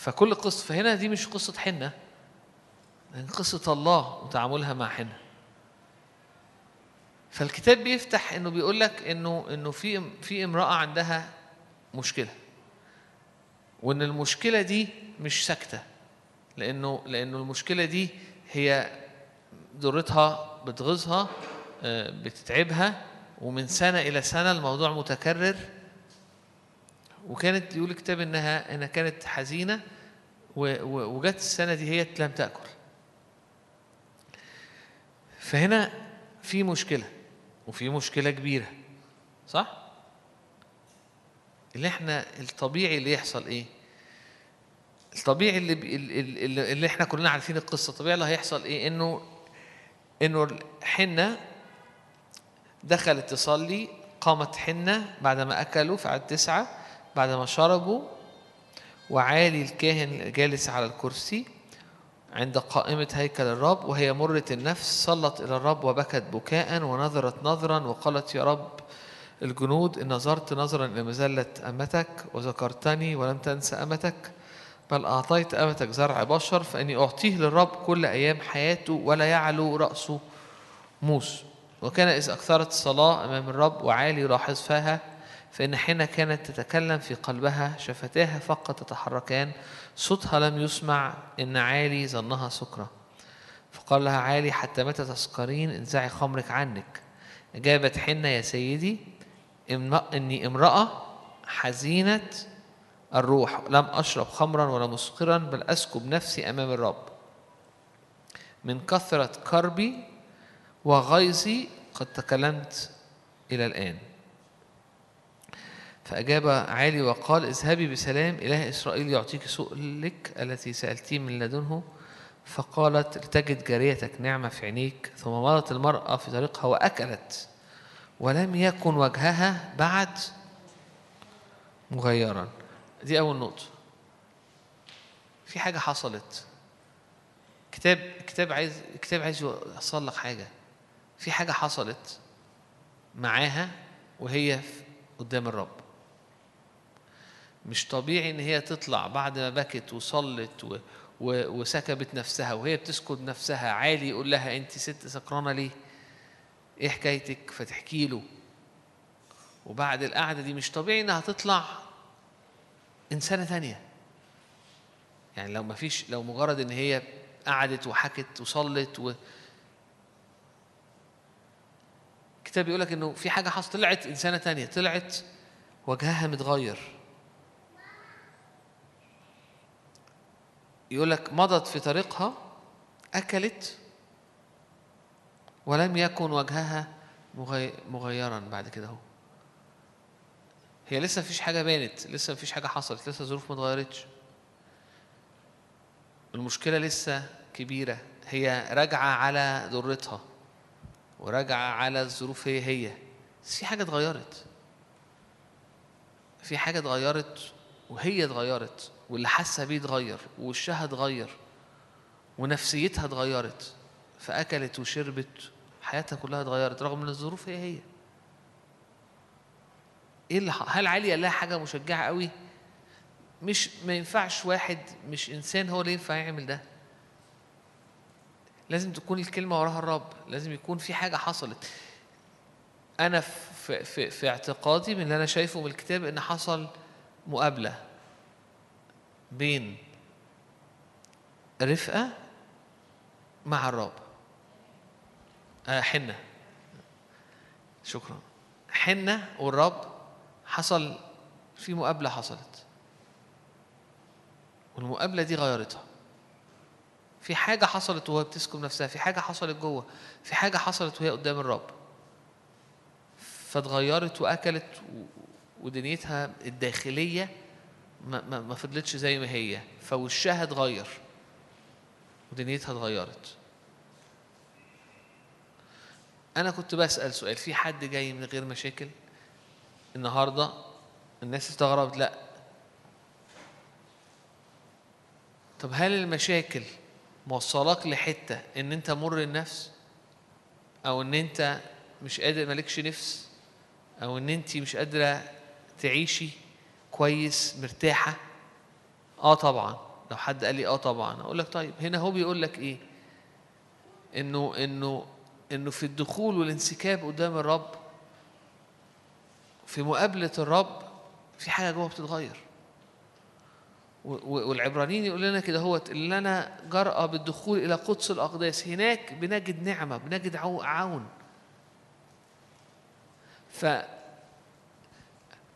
فكل قصة فهنا دي مش قصة حنة. لأن قصة الله وتعاملها مع حنة. فالكتاب بيفتح إنه بيقول لك إنه إنه في في امرأة عندها مشكلة. وإن المشكلة دي مش ساكتة. لإنه لإنه المشكلة دي هي ضرتها بتغيظها آه، بتتعبها ومن سنة إلى سنة الموضوع متكرر. وكانت يقول الكتاب إنها إنها كانت و- وجت السنة دي هي لم تأكل. فهنا في مشكلة وفي مشكلة كبيرة صح؟ اللي إحنا الطبيعي اللي يحصل إيه؟ الطبيعي اللي اللي, اللي, إحنا كلنا عارفين القصة الطبيعي اللي هيحصل إيه؟ انه انه حنة دخلت تصلي قامت حنة بعدما أكلوا في عدد تسعة بعدما شربوا وعالي الكاهن جالس على الكرسي عند قائمة هيكل الرب وهي مرة النفس صلت إلى الرب وبكت بكاء ونظرت نظرا وقالت يا رب الجنود إن نظرت نظرا إلى مزلة أمتك وذكرتني ولم تنس أمتك بل أعطيت أمتك زرع بشر فإني أعطيه للرب كل أيام حياته ولا يعلو رأسه موس. وكان إذ أكثرت الصلاة أمام الرب وعالي يلاحظ فيها فإن حين كانت تتكلم في قلبها شفتاها فقط تتحركان صوتها لم يسمع إن عالي ظنها سكرة. فقال لها عالي حتى متى تسكرين؟ انزعي خمرك عنك. أجابت حنة يا سيدي إني امرأة حزينة الروح. لم أشرب خمرا ولا مسكرا بل أسكب نفسي أمام الرب. من كثرة كربي وغيظي قد تكلمت إلى الآن. فأجاب عالي وقال اذهبي بسلام إله إسرائيل يعطيك سؤلك التي سألتيه من لدنه. فقالت لتجد جاريتك نعمة في عينيك ثم مضت المرأة في طريقها وأكلت ولم يكن وجهها بعد. مغيرا. دي أول نقطة. في حاجة حصلت. كتاب كتاب عايز كتاب عايز يوصل لك حاجة. في حاجة حصلت معاها وهي قدام الرب. مش طبيعي إن هي تطلع بعد ما بكت وصلت و... و... وسكبت نفسها وهي بتسكت نفسها. عالي يقول لها أنت ست سكرانة ليه؟ إيه حكايتك؟ فتحكي له. وبعد القعدة دي مش طبيعي إنها تطلع انسانه تانية. يعني لو ما فيش لو مجرد إن هي قعدت وحكت وصلت و... الكتاب بيقول لك إنه في حاجة حصلت طلعت انسانه تانية طلعت وجهها متغير. يقول لك مضت في طريقها أكلت ولم يكن وجهها مغي- مغيرا بعد كده أهو. هي لسه مفيش حاجة بانت لسه مفيش حاجة حصلت لسه الظروف ما اتغيرتش. المشكلة لسه كبيرة. هي راجعة على ضرتها وراجعة على الظروف هي هي. بس في حاجة اتغيرت. في حاجة اتغيرت وهي اتغيرت. واللي حاسة بيه اتغير ووشها اتغير ونفسيتها اتغيرت فأكلت وشربت حياتها كلها اتغيرت رغم إن الظروف هي هي. إيه اللي هل علي قال لها حاجة مشجعة قوي؟ مش ما ينفعش واحد مش إنسان هو اللي ينفع يعمل ده. لازم تكون الكلمة وراها الرب لازم يكون في حاجة حصلت. أنا في, في, في اعتقادي من اللي أنا شايفه من الكتاب إن حصل مقابلة. بين رفقة مع الرب آه حنة. شكرا. حنة والرب حصل في مقابلة حصلت. والمقابلة دي غيرتها. في حاجة حصلت وهي بتسكب نفسها في حاجة حصلت جوه في حاجة حصلت وهي قدام الرب فاتغيرت وأكلت ودنيتها الداخلية ما, ما, فضلتش زي ما هي فوشها اتغير ودنيتها اتغيرت. أنا كنت بسأل سؤال في حد جاي من غير مشاكل النهاردة؟ الناس استغربت لأ. طب هل المشاكل موصلاك لحتة إن أنت مر النفس؟ أو إن أنت مش قادر مالكش نفس؟ أو إن أنت مش قادرة تعيشي؟ كويس مرتاحة؟ آه طبعا. لو حد قال لي آه طبعا أقول لك طيب هنا هو بيقول لك إيه؟ إنه إنه إنه في الدخول والانسكاب قدام الرب في مقابلة الرب في حاجة جوه بتتغير. والعبرانيين يقول لنا كده هو اللي لنا جرأة بالدخول إلى قدس الأقداس. هناك بنجد نعمة بنجد عو- عون. ف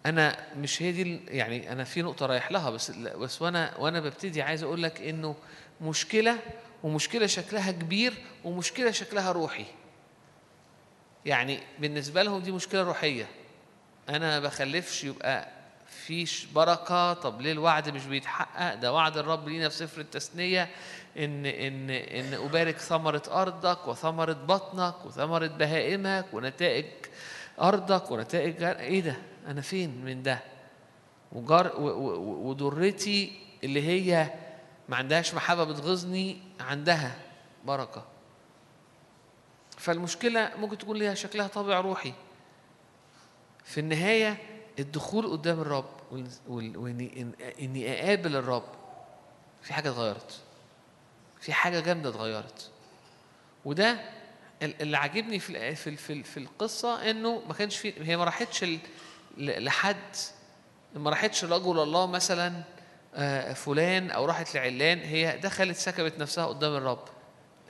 أنا مش هي دي يعني أنا في نقطة رايح لها بس بس وأنا وأنا ببتدي عايز أقول لك إنه مشكلة ومشكلة شكلها كبير ومشكلة شكلها روحي. يعني بالنسبة لهم دي مشكلة روحية. أنا ما بخلفش يبقى فيش بركة طب ليه الوعد مش بيتحقق؟ ده وعد الرب لينا في سفر التثنية إن إن إن أبارك ثمرة أرضك وثمرة بطنك وثمرة بهائمك ونتائج أرضك ونتائج إيه ده؟ أنا فين من ده؟ وجار و- و- وضرتي اللي هي ما عندهاش محبة بتغيظني عندها بركة. فالمشكلة ممكن تكون ليها شكلها طابع روحي. في النهاية الدخول قدام الرب وإني إن- إني أقابل الرب في حاجة اتغيرت. في حاجة جامدة اتغيرت. وده ال- اللي عاجبني في في في ال- في القصة إنه ما كانش في هي ما راحتش لحد ما راحتش رجل الله مثلا آه، فلان أو راحت لعلان هي دخلت سكبت نفسها قدام الرب.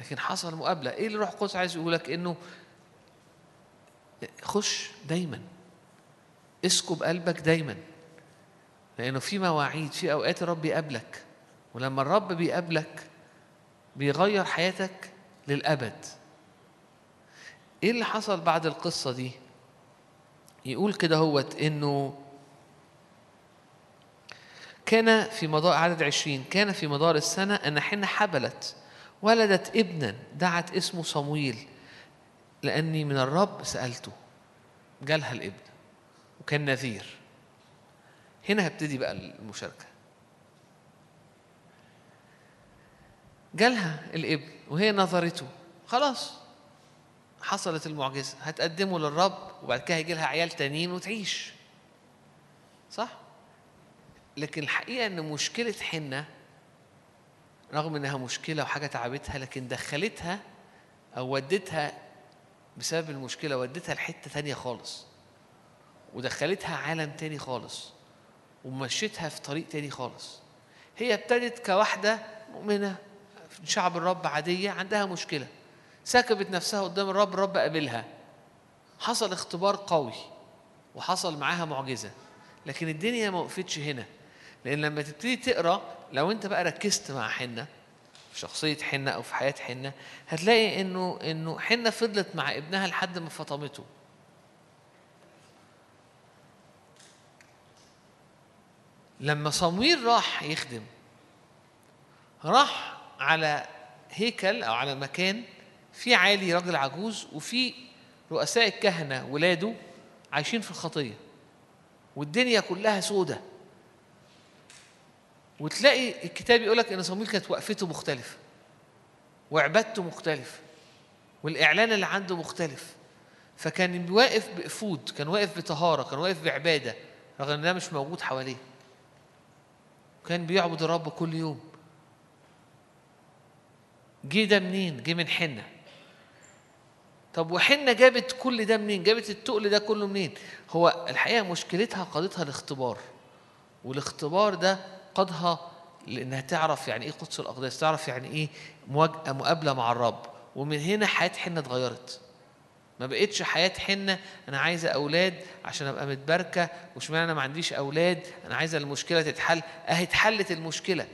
لكن حصل مقابلة. إيه اللي روح القدس عايز يقول لك؟ إنه خش دايما. اسكب قلبك دايما. لأنه في مواعيد في أوقات الرب بيقابلك. ولما الرب بيقابلك بيغير حياتك للأبد. إيه اللي حصل بعد القصة دي؟ يقول كده هوت إنه كان في مدار عدد عشرين كان في مدار السنة أن حين حبلت ولدت ابنا دعت اسمه صمويل لأني من الرب سألته جالها الابن وكان نذير. هنا هبتدي بقى المشاركة. جالها الابن وهي نظرته خلاص. حصلت المعجزة هتقدمه للرب وبعد كده هيجي لها عيال تانيين وتعيش. صح؟ لكن الحقيقة إن مشكلة حنة رغم إنها مشكلة وحاجة تعبتها لكن دخلتها أو ودتها بسبب المشكلة ودتها لحتة تانية خالص. ودخلتها عالم تاني خالص. ومشيتها في طريق تاني خالص. هي ابتدت كواحدة مؤمنة في شعب الرب عادية عندها مشكلة. سكبت نفسها قدام الرب الرب قابلها. حصل اختبار قوي وحصل معاها معجزة لكن الدنيا ما وقفتش هنا لأن لما تبتدي تقرأ لو أنت بقى ركزت مع حنة في شخصية حنة أو في حياة حنة هتلاقي إنه إنه حنة فضلت مع ابنها لحد ما فطمته. لما صمويل راح يخدم راح على هيكل أو على مكان في عالي راجل عجوز وفي رؤساء الكهنة ولاده عايشين في الخطية والدنيا كلها سودة. وتلاقي الكتاب يقول لك إن صمويل كانت وقفته مختلفة وعبادته مختلفة والإعلان اللي عنده مختلف. فكان واقف بأفود كان واقف بطهارة كان واقف بعبادة رغم إن ده مش موجود حواليه. كان بيعبد الرب كل يوم. جه ده منين؟ جه من حنة. طب وحنة جابت كل ده منين؟ جابت التقل ده كله منين؟ هو الحقيقة مشكلتها قادتها الاختبار والاختبار ده قادها لإنها تعرف يعني إيه قدس الأقداس تعرف يعني إيه مواجهه مقابلة مع الرب. ومن هنا حياة حنة اتغيرت. ما بقتش حياة حنة أنا عايزة أولاد عشان أبقى متباركة واشمعنى أنا ما عنديش أولاد؟ أنا عايزة المشكلة تتحل. أهي اتحلت المشكلة.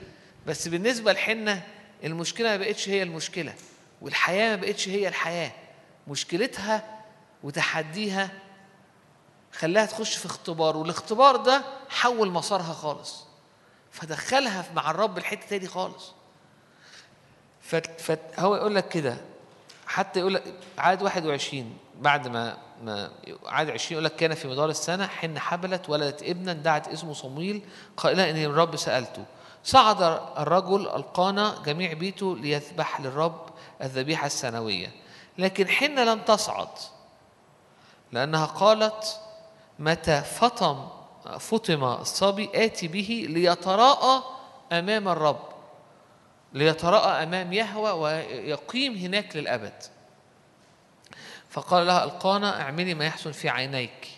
بس بالنسبة لحنة المشكلة ما بقتش هي المشكلة والحياة ما بقتش هي الحياة. مشكلتها وتحديها خلاها تخش في اختبار والاختبار ده حول مسارها خالص. فدخلها مع الرب الحتة تاني خالص. فهو يقول لك كده. حتى يقول لك عاد 21 بعد ما ما عاد 20 يقول لك كان في مدار السنة حين حبلت ولدت ابنا دعت اسمه صمويل قائلا ان الرب سألته. صعد الرجل ألقانا جميع بيته ليذبح للرب الذبيحة السنوية. لكن حين لم تصعد لأنها قالت متى فطم فطم الصبي آتي به ليتراءى أمام الرب ليتراءى أمام يهوى ويقيم هناك للأبد. فقال لها القانا اعملي ما يحسن في عينيك.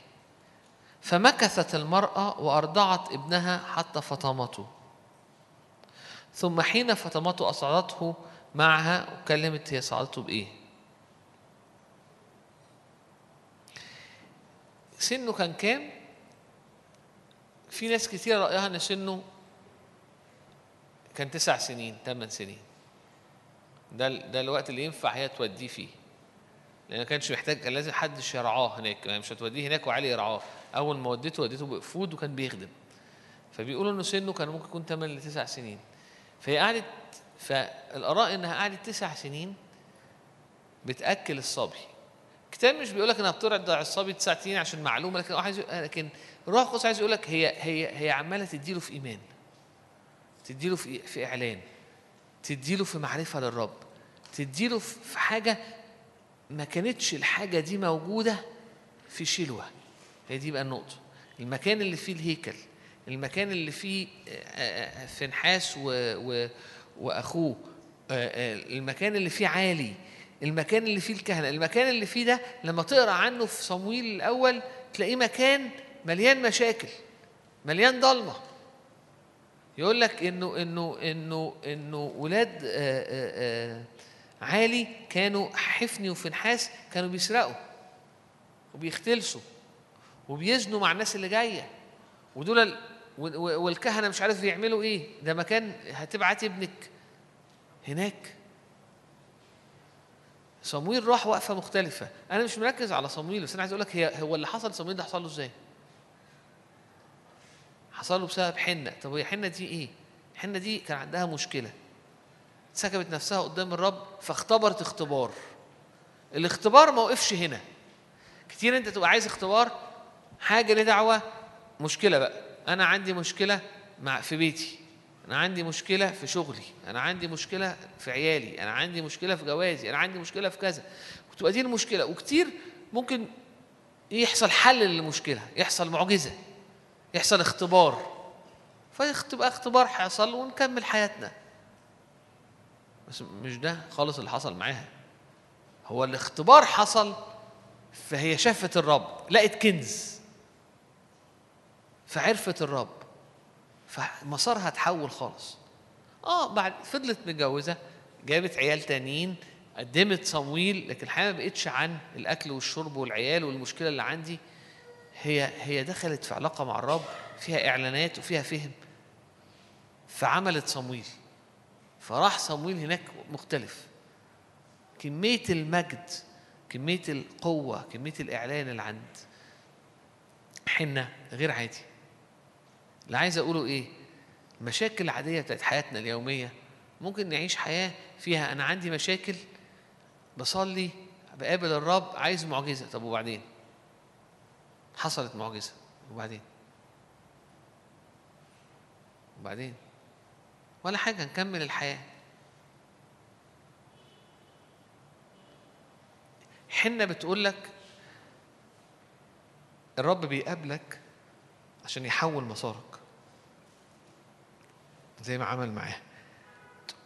فمكثت المرأة وأرضعت ابنها حتى فطمته. ثم حين فطمته أصعدته معها وكلمت هي صعدته بإيه؟ سنه كان كام؟ في ناس كتير رأيها إن سنه كان تسع سنين ثمان سنين. ده ده الوقت اللي ينفع هي توديه فيه. لأن ما كانش محتاج كان لازم حد يرعاه هناك. يعني مش هتوديه هناك وعلي يرعاه. أول ما وديته وديته بقفود وكان بيخدم. فبيقولوا إنه سنه كان ممكن يكون 8 ل 9 سنين. فهي قعدت فالآراء إنها قعدت تسع سنين بتأكل الصبي. الكتاب مش بيقول لك انها بترضع الصبي تسع سنين عشان معلومة لكن عايز لكن الروح القدس عايز يقول لك هي هي هي عمالة تديله في إيمان تديله في في إعلان تديله في معرفة للرب تديله في في حاجة ما كانتش الحاجة دي موجودة في شلوه هي دي بقى النقطة. المكان اللي فيه الهيكل المكان اللي فيه آه، آه، فنحاس و و وأخوه آه، آه، المكان اللي فيه عالي المكان اللي فيه الكهنة. المكان اللي فيه ده لما تقرأ عنه في صمويل الأول تلاقيه مكان مليان مشاكل مليان ضلمة. يقول لك إنه إنه إنه إنه ولاد آه، آه، آه، عالي كانوا حفني وفنحاس كانوا بيسرقوا وبيختلسوا وبيزنوا مع الناس اللي جاية. ودول والكهنة مش عارف بيعملوا إيه. ده مكان هتبعت ابنك هناك. صمويل راح وقفة مختلفة. أنا مش مركز على صمويل بس أنا عايز أقول لك هي هو اللي حصل لصمويل ده حصل له إزاي؟ حصل له بسبب حنة. طب هي حنة دي إيه؟ حنة دي كان عندها مشكلة. سكبت نفسها قدام الرب فاختبرت اختبار. الاختبار ما وقفش هنا. كتير أنت تبقى عايز اختبار حاجة ليه دعوة؟ مشكلة بقى. أنا عندي مشكلة مع في بيتي. أنا عندي مشكلة في شغلي أنا عندي مشكلة في عيالي أنا عندي مشكلة في جوازي أنا عندي مشكلة في كذا. وتبقى دي المشكلة. وكتير ممكن يحصل حل للمشكلة يحصل معجزة يحصل اختبار. فتبقى اختبار هيحصل ونكمل حياتنا. بس مش ده خالص اللي حصل معاها. هو الاختبار حصل فهي شافت الرب لقت كنز. فعرفت الرب. فمسارها اتحول خالص. آه بعد فضلت متجوزة جابت عيال تانيين قدمت صمويل لكن الحياة ما بقتش عن الأكل والشرب والعيال والمشكلة اللي عندي. هي هي دخلت في علاقة مع الرب فيها إعلانات وفيها فهم. فعملت صمويل. فراح صمويل هناك مختلف. كمية المجد كمية القوة كمية الإعلان اللي عند حنة غير عادي. اللي عايز أقوله إيه؟ المشاكل العاديه بتاعت حياتنا اليومية ممكن نعيش حياة فيها أنا عندي مشاكل بصلي بقابل الرب عايز معجزة. طب وبعدين؟ حصلت معجزة. وبعدين؟ وبعدين؟ ولا حاجة نكمل الحياة. حنة بتقول لك الرب بيقابلك عشان يحول مسارك. زي ما عمل معاه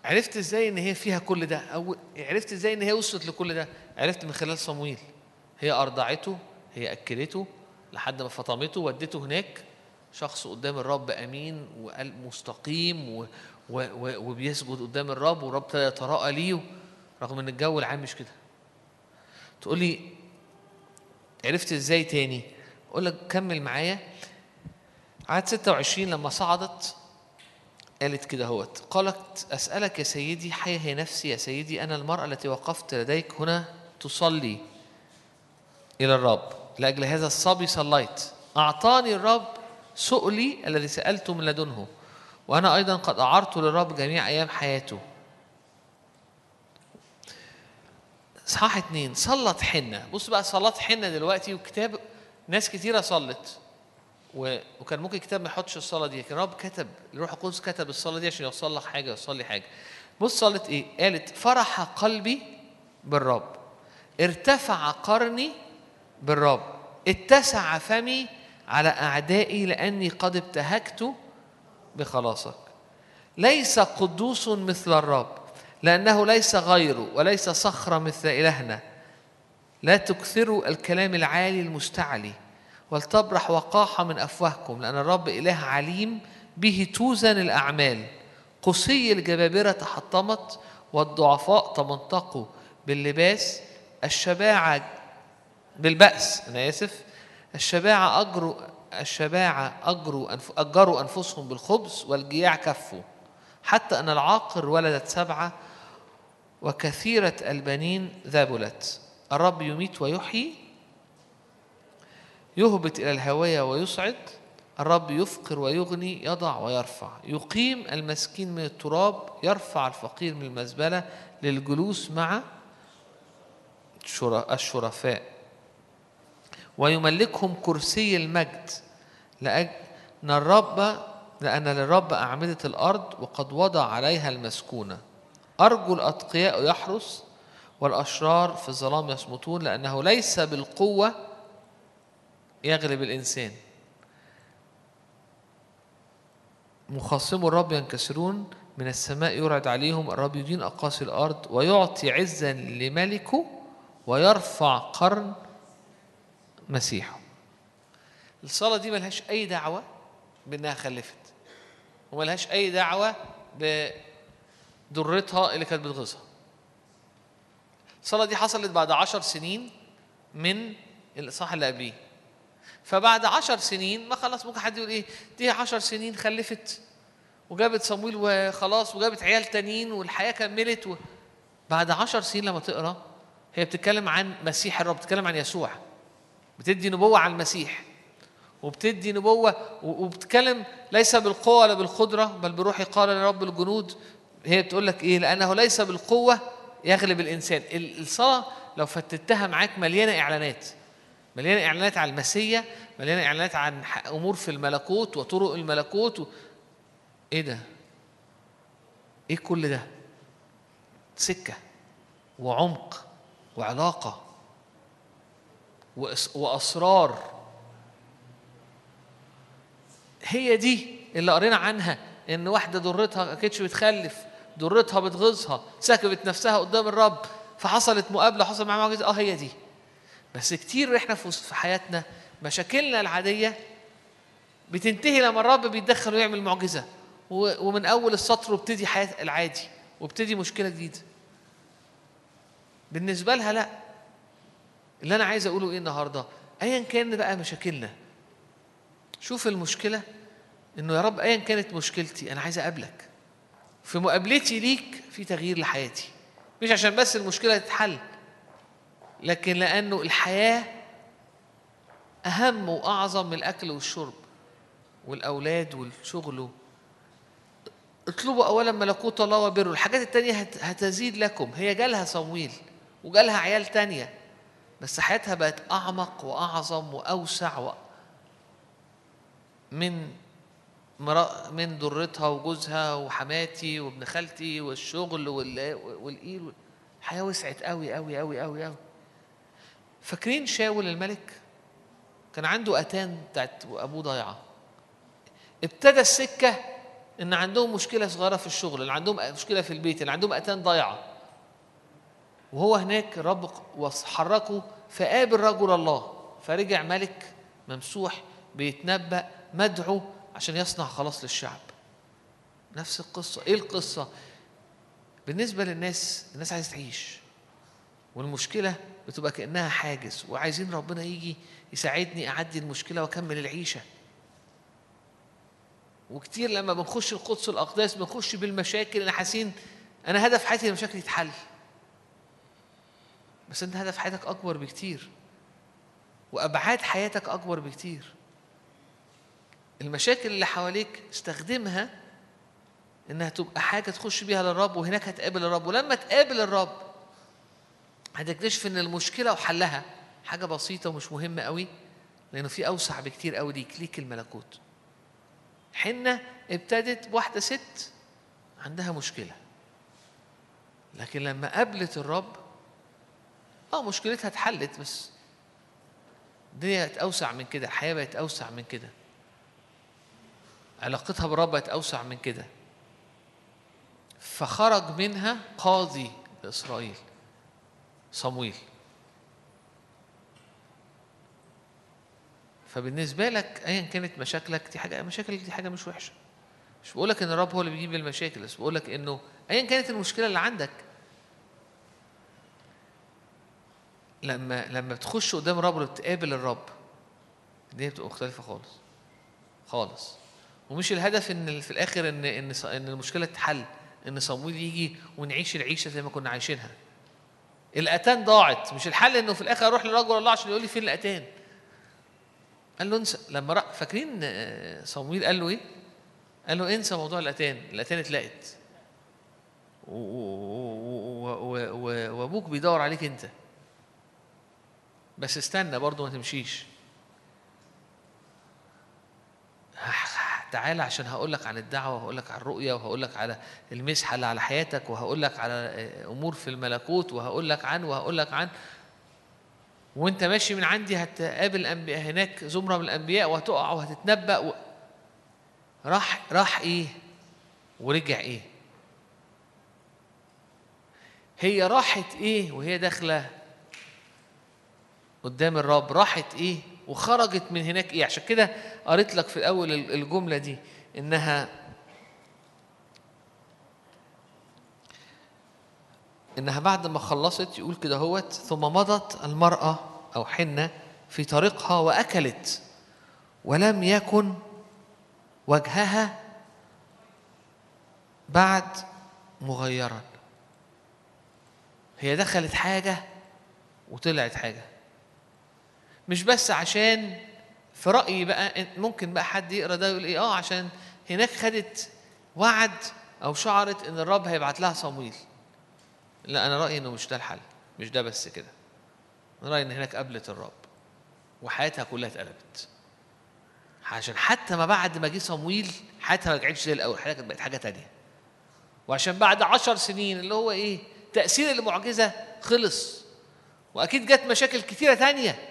عرفت إزاي إن هي فيها كل ده؟ أو عرفت إزاي إن هي وصلت لكل ده؟ عرفت من خلال صمويل. هي أرضعته هي أكلته لحد ما فطمته ودته هناك. شخص قدام الرب أمين وقلب مستقيم و و و وبيسجد قدام الرب والرب ابتدى يتراءى ليه. رغم إن الجو العام مش كده. تقول لي عرفت إزاي تاني؟ أقول لك كمل معايا. عدد 26 لما صعدت قالت كده هوت قالت أسألك يا سيدي حي هي نفسي يا سيدي أنا المرأة التي وقفت لديك هنا تصلي إلى الرب. لأجل هذا الصبي صليت. أعطاني الرب سؤلي الذي سألته من لدنه وأنا أيضا قد أعرت للرب جميع أيام حياته. إصحاح اتنين صلت حنة. بص بقى صلت حنة دلوقتي وكتاب ناس كتيرة صلت. وكان ممكن الكتاب ما يحطش الصلاة دي لكن الرب كتب الروح القدس كتب الصلاة دي عشان يوصل لك حاجة يوصل لي حاجة. بص صلت إيه؟ قالت فرح قلبي بالرب ارتفع قرني بالرب اتسع فمي على أعدائي لأني قد ابتهجت بخلاصك. ليس قدوس مثل الرب لأنه ليس غيره وليس صخرة مثل إلهنا. لا تكثروا الكلام العالي المستعلي. ولتبرح وقاحة من أفواهكم لأن الرب إله عليم به توزن الأعمال. قصي الجبابرة تحطمت والضعفاء تمنطقوا باللباس الشباعة بالبأس. أنا آسف. الشباعة أجروا الشباعة أجروا أنف أجروا أنفسهم بالخبز والجياع كفوا. حتى أن العاقر ولدت سبعة وكثيرة البنين ذبلت. الرب يميت ويحيي يهبط إلى الهوية ويصعد الرب يفقر ويغني يضع ويرفع. يقيم المسكين من التراب يرفع الفقير من المزبلة للجلوس مع الشر- الشرفاء. ويملكهم كرسي المجد لأجل أن الرب لأن للرب أعمدة الأرض وقد وضع عليها المسكونة. أرجو الأتقياء يحرس والأشرار في الظلام يصمتون لأنه ليس بالقوة يغلب الإنسان. مخاصمو الرب ينكسرون من السماء يرعد عليهم الرب يدين أقاصي الأرض ويعطي عزا لملكه ويرفع قرن مسيحه. الصلاة دي ملهاش أي دعوة بأنها خلفت وملهاش أي دعوة بضرتها اللي كانت بتغيظها. الصلاة دي حصلت بعد عشر سنين من الإصحاح اللي قبليه. فبعد عشر سنين ما خلاص ممكن حد يقول إيه دي عشر سنين خلفت وجابت صمويل وخلاص وجابت عيال تانيين والحياة كملت و... بعد عشر سنين لما تقرأ هي بتتكلم عن مسيح الرب بتتكلم عن يسوع. بتدي نبوة عن المسيح. وبتدي نبوة و- وبتتكلم ليس بالقوة ولا بالقدرة بل بروحي قال لرب الجنود. هي بتقول لك إيه؟ لأنه ليس بالقوة يغلب الإنسان. ال- الصلاة لو فتتها معاك مليانة إعلانات. مليانة إعلانات عن المسيا مليانة إعلانات عن أمور في الملكوت وطرق الملكوت و... إيه ده؟ إيه كل ده؟ سكة وعمق وعلاقة وأس... وأسرار هي دي اللي قرينا عنها إن واحدة ضرتها ما كانتش بتخلف ضرتها بتغيظها سكبت نفسها قدام الرب فحصلت مقابلة حصل معاها آه هي دي بس كتير إحنا في حياتنا مشاكلنا العادية بتنتهي لما الرب بيتدخل ويعمل معجزة. و- ومن أول السطر وابتدي حياة العادي وابتدي مشكلة جديدة. بالنسبة لها لا. اللي أنا عايز أقوله إيه النهاردة؟ أيا كان بقى مشاكلنا. شوف المشكلة إنه يا رب أيا كانت مشكلتي أنا عايز أقابلك. في مقابلتي ليك في تغيير لحياتي. مش عشان بس المشكلة تتحل. لكن لأنه الحياة أهم وأعظم من الأكل والشرب والأولاد والشغل. اطلبوا أولا ملكوت الله وبره. الحاجات التانية هت- هتزيد لكم. هي جالها صمويل وجالها عيال تانية. بس حياتها بقت أعمق وأعظم وأوسع و... من مرا... من ضرتها وجوزها وحماتي وابن خالتي والشغل وال... والإيل الحياة وسعت قوي قوي قوي قوي قوي فاكرين شاول الملك؟ كان عنده أتان بتاعت أبوه ضايعة ابتدى السكة إن عندهم مشكلة صغيرة في الشغل اللي عندهم مشكلة في البيت اللي عندهم أتان ضايعه وهو هناك الرب حركه فقابل رجل الله فرجع ملك ممسوح بيتنبأ مدعو عشان يصنع خلاص للشعب. نفس القصة. إيه القصة؟ بالنسبة للناس الناس عايزة تعيش. والمشكلة بتبقى كأنها حاجز وعايزين ربنا يجي يساعدني أعدي المشكلة وأكمل العيشة. وكتير لما بنخش القدس الأقداس بنخش بالمشاكل أنا حاسين أنا هدف حياتي المشاكل تتحل. بس أنت هدف حياتك أكبر بكتير وأبعاد حياتك أكبر بكتير. المشاكل اللي حواليك استخدمها إنها تبقى حاجة تخش بيها للرب وهناك هتقابل الرب. ولما تقابل الرب هتكتشف إن المشكلة وحلها حاجة بسيطة ومش مهمة قوي لأنه في أوسع بكتير قوي ليك ليك الملكوت. حنة ابتدت بواحده ست عندها مشكلة. لكن لما قابلت الرب آه مشكلتها اتحلت بس الدنيا بقت أوسع من كده الحياة بقت أوسع من كده. علاقتها بالرب بقت أوسع من كده. فخرج منها قاضي لإسرائيل. صمويل. فبالنسبة لك ايا كانت مشاكلك دي حاجة مشاكل دي حاجة مش وحشة. مش بقول لك إن الرب هو اللي بيجيب المشاكل بس بقول لك إنه ايا كانت المشكلة اللي عندك لما لما بتخش قدام الرب وبتقابل الرب الدنيا بتبقى مختلفة خالص خالص. ومش الهدف إن في الآخر إن إن إن المشكلة تتحل إن صمويل يجي ونعيش العيشة زي ما كنا عايشينها. الأتان ضاعت. مش الحل إنه في الآخر أروح لرجل الله عشان يقول لي فين الأتان؟ قال له انسى. لما رأ... فاكرين آه، صمويل قال له إيه؟ قال له انسى موضوع الأتان. الأتان اتلقت. وأبوك بيدور عليك أنت. بس استنى برضه ما تمشيش. تعالى عشان هقول لك عن الدعوة وهقول لك عن الرؤية وهقول لك على المسحه اللي على حياتك وهقول لك على أمور في الملكوت وهقول لك عن وهقول لك عن. وانت ماشي من عندي هتقابل أنبياء هناك زمرة من الأنبياء وهتقع وهتتنبأ و... راح راح إيه؟ ورجع إيه؟ هي راحت إيه؟ وهي داخلة قدام الرب راحت إيه؟ وخرجت من هناك إيه؟ عشان كده قريت لك في الأول الجملة دي إنها إنها بعد ما خلصت يقول كده هوت ثم مضت المرأة أو حنة في طريقها وأكلت ولم يكن وجهها بعد مغيرا. هي دخلت حاجة وطلعت حاجة. مش بس عشان في رأيي بقى ممكن بقى حد يقرأ ده يقول إيه آه عشان هناك خدت وعد أو شعرت إن الرب هيبعت لها صمويل. لا أنا رأيي إنه مش ده الحل مش ده بس كده. أنا رأيي إن هناك قابلت الرب وحياتها كلها اتقلبت. عشان حتى ما بعد ما جه صمويل حياتها ما رجعتش زي الأول حياتها بقت حاجة تانية. وعشان بعد عشر سنين اللي هو إيه تأثير المعجزة خلص. وأكيد جت مشاكل كتيرة تانية.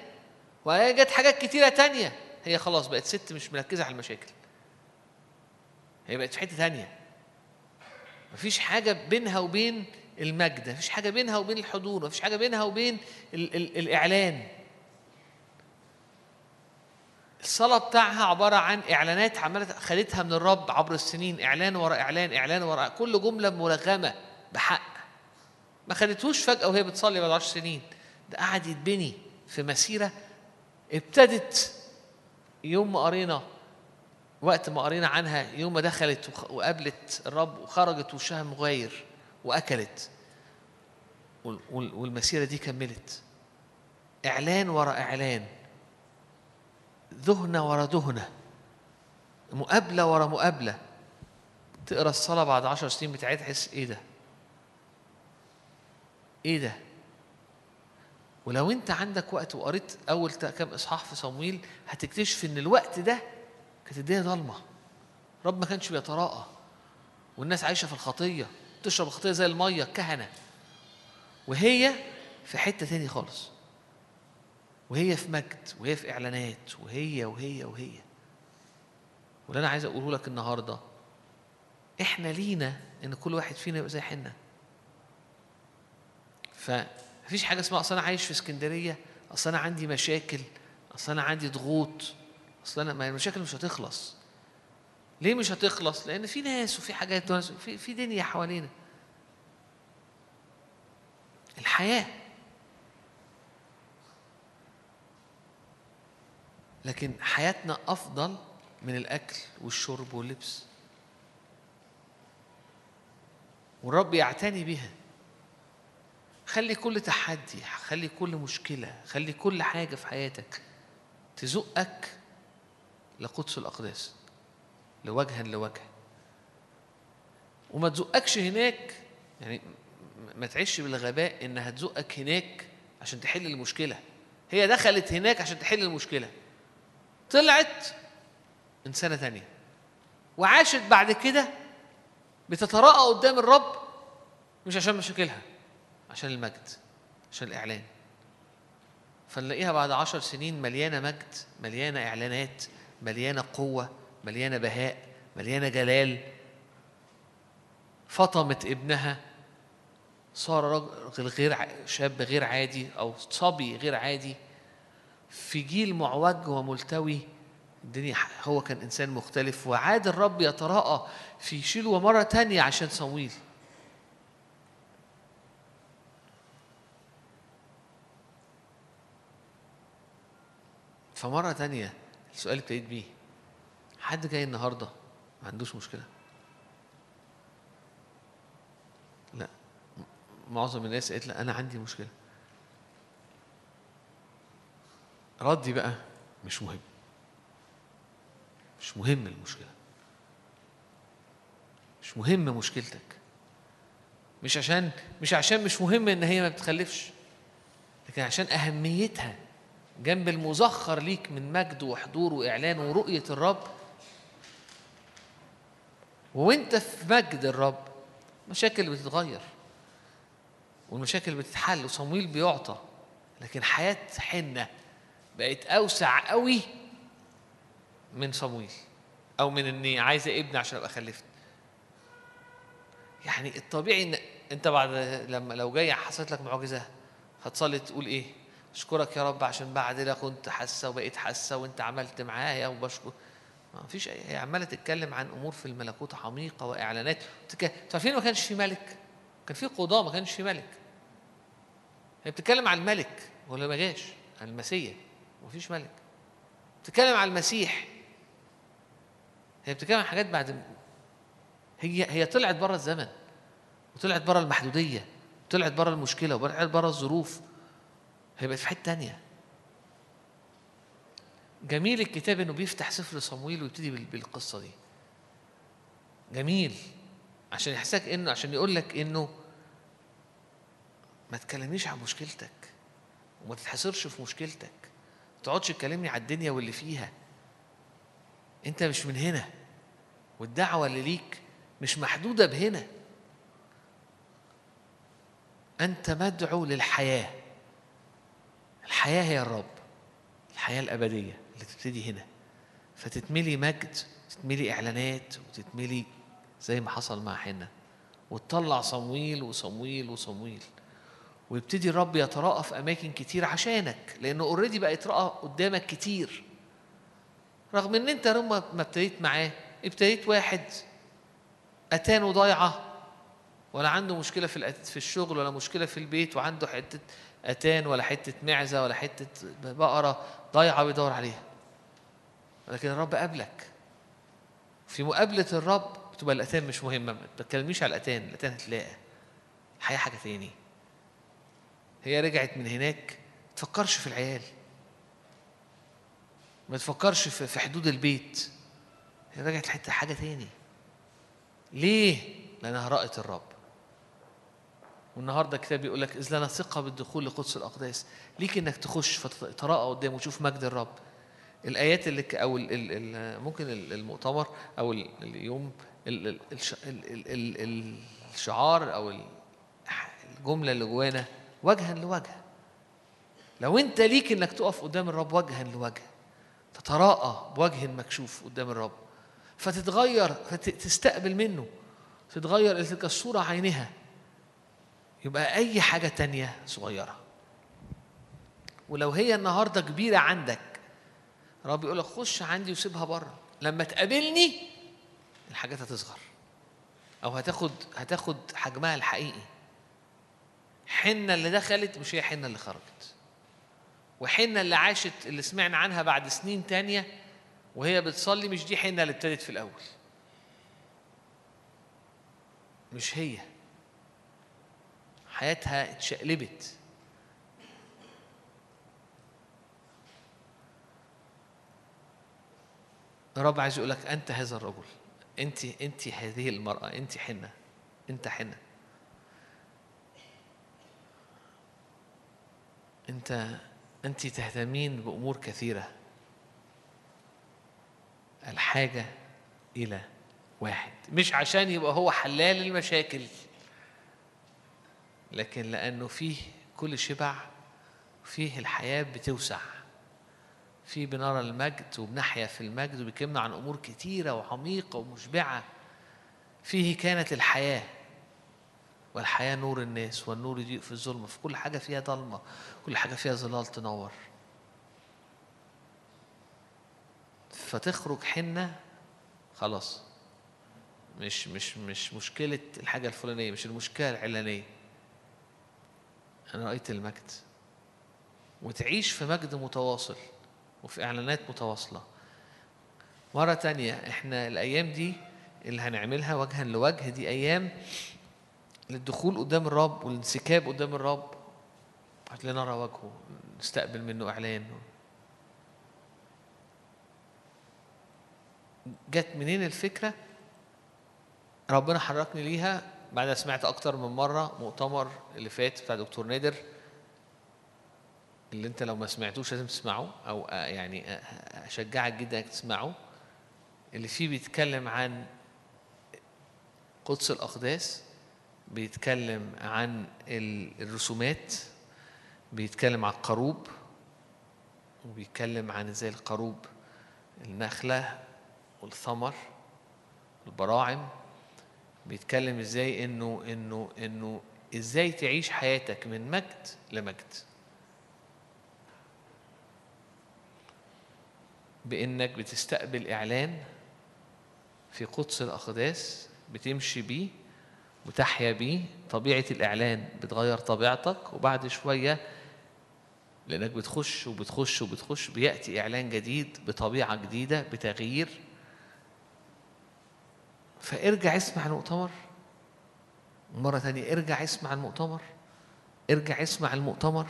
وهي جت حاجات كتيرة تانية. هي خلاص بقت ست مش مركزة على المشاكل. هي بقت في حتة تانية. مفيش حاجة بينها وبين المجد مفيش حاجة بينها وبين الحضور مفيش حاجة بينها وبين ال- ال- الإعلان. الصلاة بتاعها عبارة عن إعلانات عمالة خدتها من الرب عبر السنين إعلان ورا إعلان إعلان ورا كل جملة مرغمة بحق. ما خدتهوش فجأة وهي بتصلي بعد عشر سنين. ده قعد يتبني في مسيرة ابتدت يوم ما قرينا وقت ما قرينا عنها يوم ما دخلت وقابلت الرب وخرجت وشها مغاير وأكلت. وال- وال- والمسيرة دي كملت. إعلان ورا إعلان. ذهنة ورا ذهنة. مقابلة ورا مقابلة. تقرأ الصلاة بعد عشر سنين بتاعتها تحس إيه ده؟ إيه ده؟ ولو أنت عندك وقت وقريت تا- كام إصحاح في صمويل هتكتشف إن الوقت ده كانت الدنيا ضلمة رب ما كانش بيتراءى. والناس عايشة في الخطية تشرب الخطية زي المية الكهنة وهي في حتة تاني خالص. وهي في مجد وهي في إعلانات وهي وهي وهي. واللي أنا عايز أقوله لك النهارده إحنا لينا إن كل واحد فينا يبقى زي حنة. فمفيش حاجة اسمها أصل أنا عايش في اسكندرية أصل أنا عندي مشاكل أصل أنا عندي ضغوط أصل أنا ما المشاكل مش هتخلص. ليه مش هتخلص؟ لأن في ناس وفي حاجات وناس في في دنيا حوالينا. الحياة. لكن حياتنا أفضل من الأكل والشرب واللبس. والرب يعتني بها خلي كل تحدي خلي كل مشكلة خلي كل حاجة في حياتك تزقك لقدس الأقداس لوجها لوجه. وما تزقكش هناك يعني ما تعيش بالغباء انها تزقك هناك عشان تحل المشكلة. هي دخلت هناك عشان تحل المشكلة. طلعت إنسانة تانية. وعاشت بعد كده بتتراءى قدام الرب مش عشان مشاكلها. عشان المجد عشان الإعلان. فنلاقيها بعد عشر سنين مليانة مجد مليانة إعلانات مليانة قوة مليانة بهاء مليانة جلال. فطمت ابنها صار راجل غير شاب غير عادي أو صبي غير عادي. في جيل معوج وملتوي الدنيا هو كان إنسان مختلف وعاد الرب يتراءى في شلوة مرة تانية عشان صمويل. فمرة تانية السؤال ابتديت بيه. حد جاي النهاردة ما عندوش مشكلة؟ لا. معظم الناس قالت لا أنا عندي مشكلة. ردي بقى مش مهم. مش مهم المشكلة. مش مهم مشكلتك. مش عشان مش عشان مش مهم إن هي ما بتخلفش لكن عشان أهميتها. جنب المزخر ليك من مجد وحضور وإعلان ورؤية الرب وانت في مجد الرب مشاكل بتتغير والمشاكل بتتحل وصمويل بيعطى لكن حياة حنة بقت أوسع قوي من صمويل أو من إني عايزه ابن عشان أبقى خلفت يعني الطبيعي إن أنت بعد لما لو جاي حصلت لك معجزة هتصلي تقول إيه؟ أشكرك يا رب عشان بعد ده كنت حاسة وبقيت حاسة وانت عملت معايا وبشكر. ما فيش أي هي عمالة تتكلم عن أمور في الملكوت تك... أنتوا عارفين ما كانش في ملك؟ كان في قضاة ما كانش في ملك. هي بتتكلم عن الملك ولا ما جاش؟ عن المسيح. فيش ملك. بتتكلم عن المسيح. هي بتتكلم عن حاجات بعد هي هي طلعت بره الزمن وطلعت بره المحدودية وطلعت بره المشكلة وطلعت بره الظروف. هي بقت في حتة تانية. جميل الكتاب إنه بيفتح سفر صمويل ويبتدي بال- بالقصة دي. جميل. عشان يحسسك إنه عشان يقول لك إنه ما تكلمنيش عن مشكلتك وما تتحصرش في مشكلتك. ما تقعدش تكلمني على الدنيا واللي فيها. أنت مش من هنا. والدعوة اللي ليك مش محدودة بهنا. أنت مدعو للحياة. الحياة هي الرب الحياة الأبدية اللي تبتدي هنا. فتتملي مجد تتملي إعلانات وتتملي زي ما حصل مع حنة. وتطلع صمويل وصمويل وصمويل. ويبتدي الرب يتراءى في أماكن كتير عشانك لأنه اوريدي بقى يتراءى قدامك كتير. رغم إن أنت لما ما ابتديت معاه ابتديت واحد. أتانه ضايعة ولا عنده مشكلة في في الشغل ولا مشكلة في البيت وعنده حتة آتان ولا حتة معزة ولا حتة بقرة ضايعه بيدور عليها. لكن الرب قابلك. في مقابلة الرب بتبقى الآتان مش مهمة ما تتكلميش على الآتان الآتان هتلاقى الحياة حاجة تاني. هي رجعت من هناك ما تفكرش في العيال. ما تفكرش في في حدود البيت. هي رجعت لحتة حاجة تاني. ليه؟ لأنها رأت الرب. والنهارده الكتاب بيقول لك إذ لنا ثقة بالدخول لقدس الأقداس. ليك إنك تخش فتتراءى قدامه وتشوف مجد الرب. الآيات اللي ال ممكن ال- المؤتمر ال- اليوم ال- ال- الش- ال- ال- ال- الشعار أو ال- الجملة اللي جوانا وجها لوجه. لو أنت ليك إنك تقف قدام الرب وجها لوجه تتراءى بوجه مكشوف قدام الرب. فتتغير فتستقبل منه. تتغير تلك الصورة عينها. يبقى أي حاجة تانية صغيرة. ولو هي النهاردة كبيرة عندك رب يقول لك خش عندي وسيبها بره. لما تقابلني الحاجات هتصغر. أو هتاخد هتاخد حجمها الحقيقي. حنة اللي دخلت مش هي حنة اللي خرجت. وحنة اللي عاشت اللي سمعنا عنها بعد سنين تانية وهي بتصلي مش دي حنة اللي ابتدت في الأول. مش هي. حياتها اتشقلبت. الرب عايز يقول لك أنت هذا الرجل. أنت أنت هذه المرأة. أنت حنة. أنت حنة. أنت أنت تهتمين بأمور كثيرة. الحاجة إلى واحد. مش عشان يبقى هو حلال المشاكل. لكن لأنه فيه كل شبع فيه الحياة بتوسع. فيه بنرى المجد وبنحيا في المجد وبيكلمنا عن أمور كتيرة وعميقة ومشبعة. فيه كانت الحياة والحياة نور الناس والنور يضيء في الظلمة في كل حاجة فيها ضلمة كل حاجة فيها ظلال تنور. فتخرج حنة خلاص مش مش مش مشكلة الحاجة الفلانية مش المشكلة العلانية. أنا رأيت المجد. وتعيش في مجد متواصل وفي إعلانات متواصلة. مرة تانية إحنا الأيام دي اللي هنعملها وجها لوجه دي أيام للدخول قدام الرب والانسكاب قدام الرب. لنرى وجهه نستقبل منه إعلان. جت منين الفكرة؟ ربنا حركني ليها بعد سمعت أكتر من مرة مؤتمر اللي فات بتاع دكتور نادر اللي أنت لو ما سمعتوش لازم تسمعه أو آه، يعني آه، أشجعك جدا إنك تسمعه. اللي فيه بيتكلم عن قدس الأقداس بيتكلم عن ال- الرسومات بيتكلم عن القروب وبيتكلم عن إزاي القروب النخلة والثمر البراعم بيتكلم إزاي إنه إنه إنه إزاي تعيش حياتك من مجد لمجد. بإنك بتستقبل إعلان في قدس الأقداس بتمشي بيه وتحيا بيه طبيعة الإعلان بتغير طبيعتك وبعد شوية لأنك بتخش وبتخش وبتخش بيأتي إعلان جديد بطبيعة جديدة بتغيير فارجع اسمع المؤتمر مرة تانية ارجع اسمع المؤتمر ارجع اسمع المؤتمر.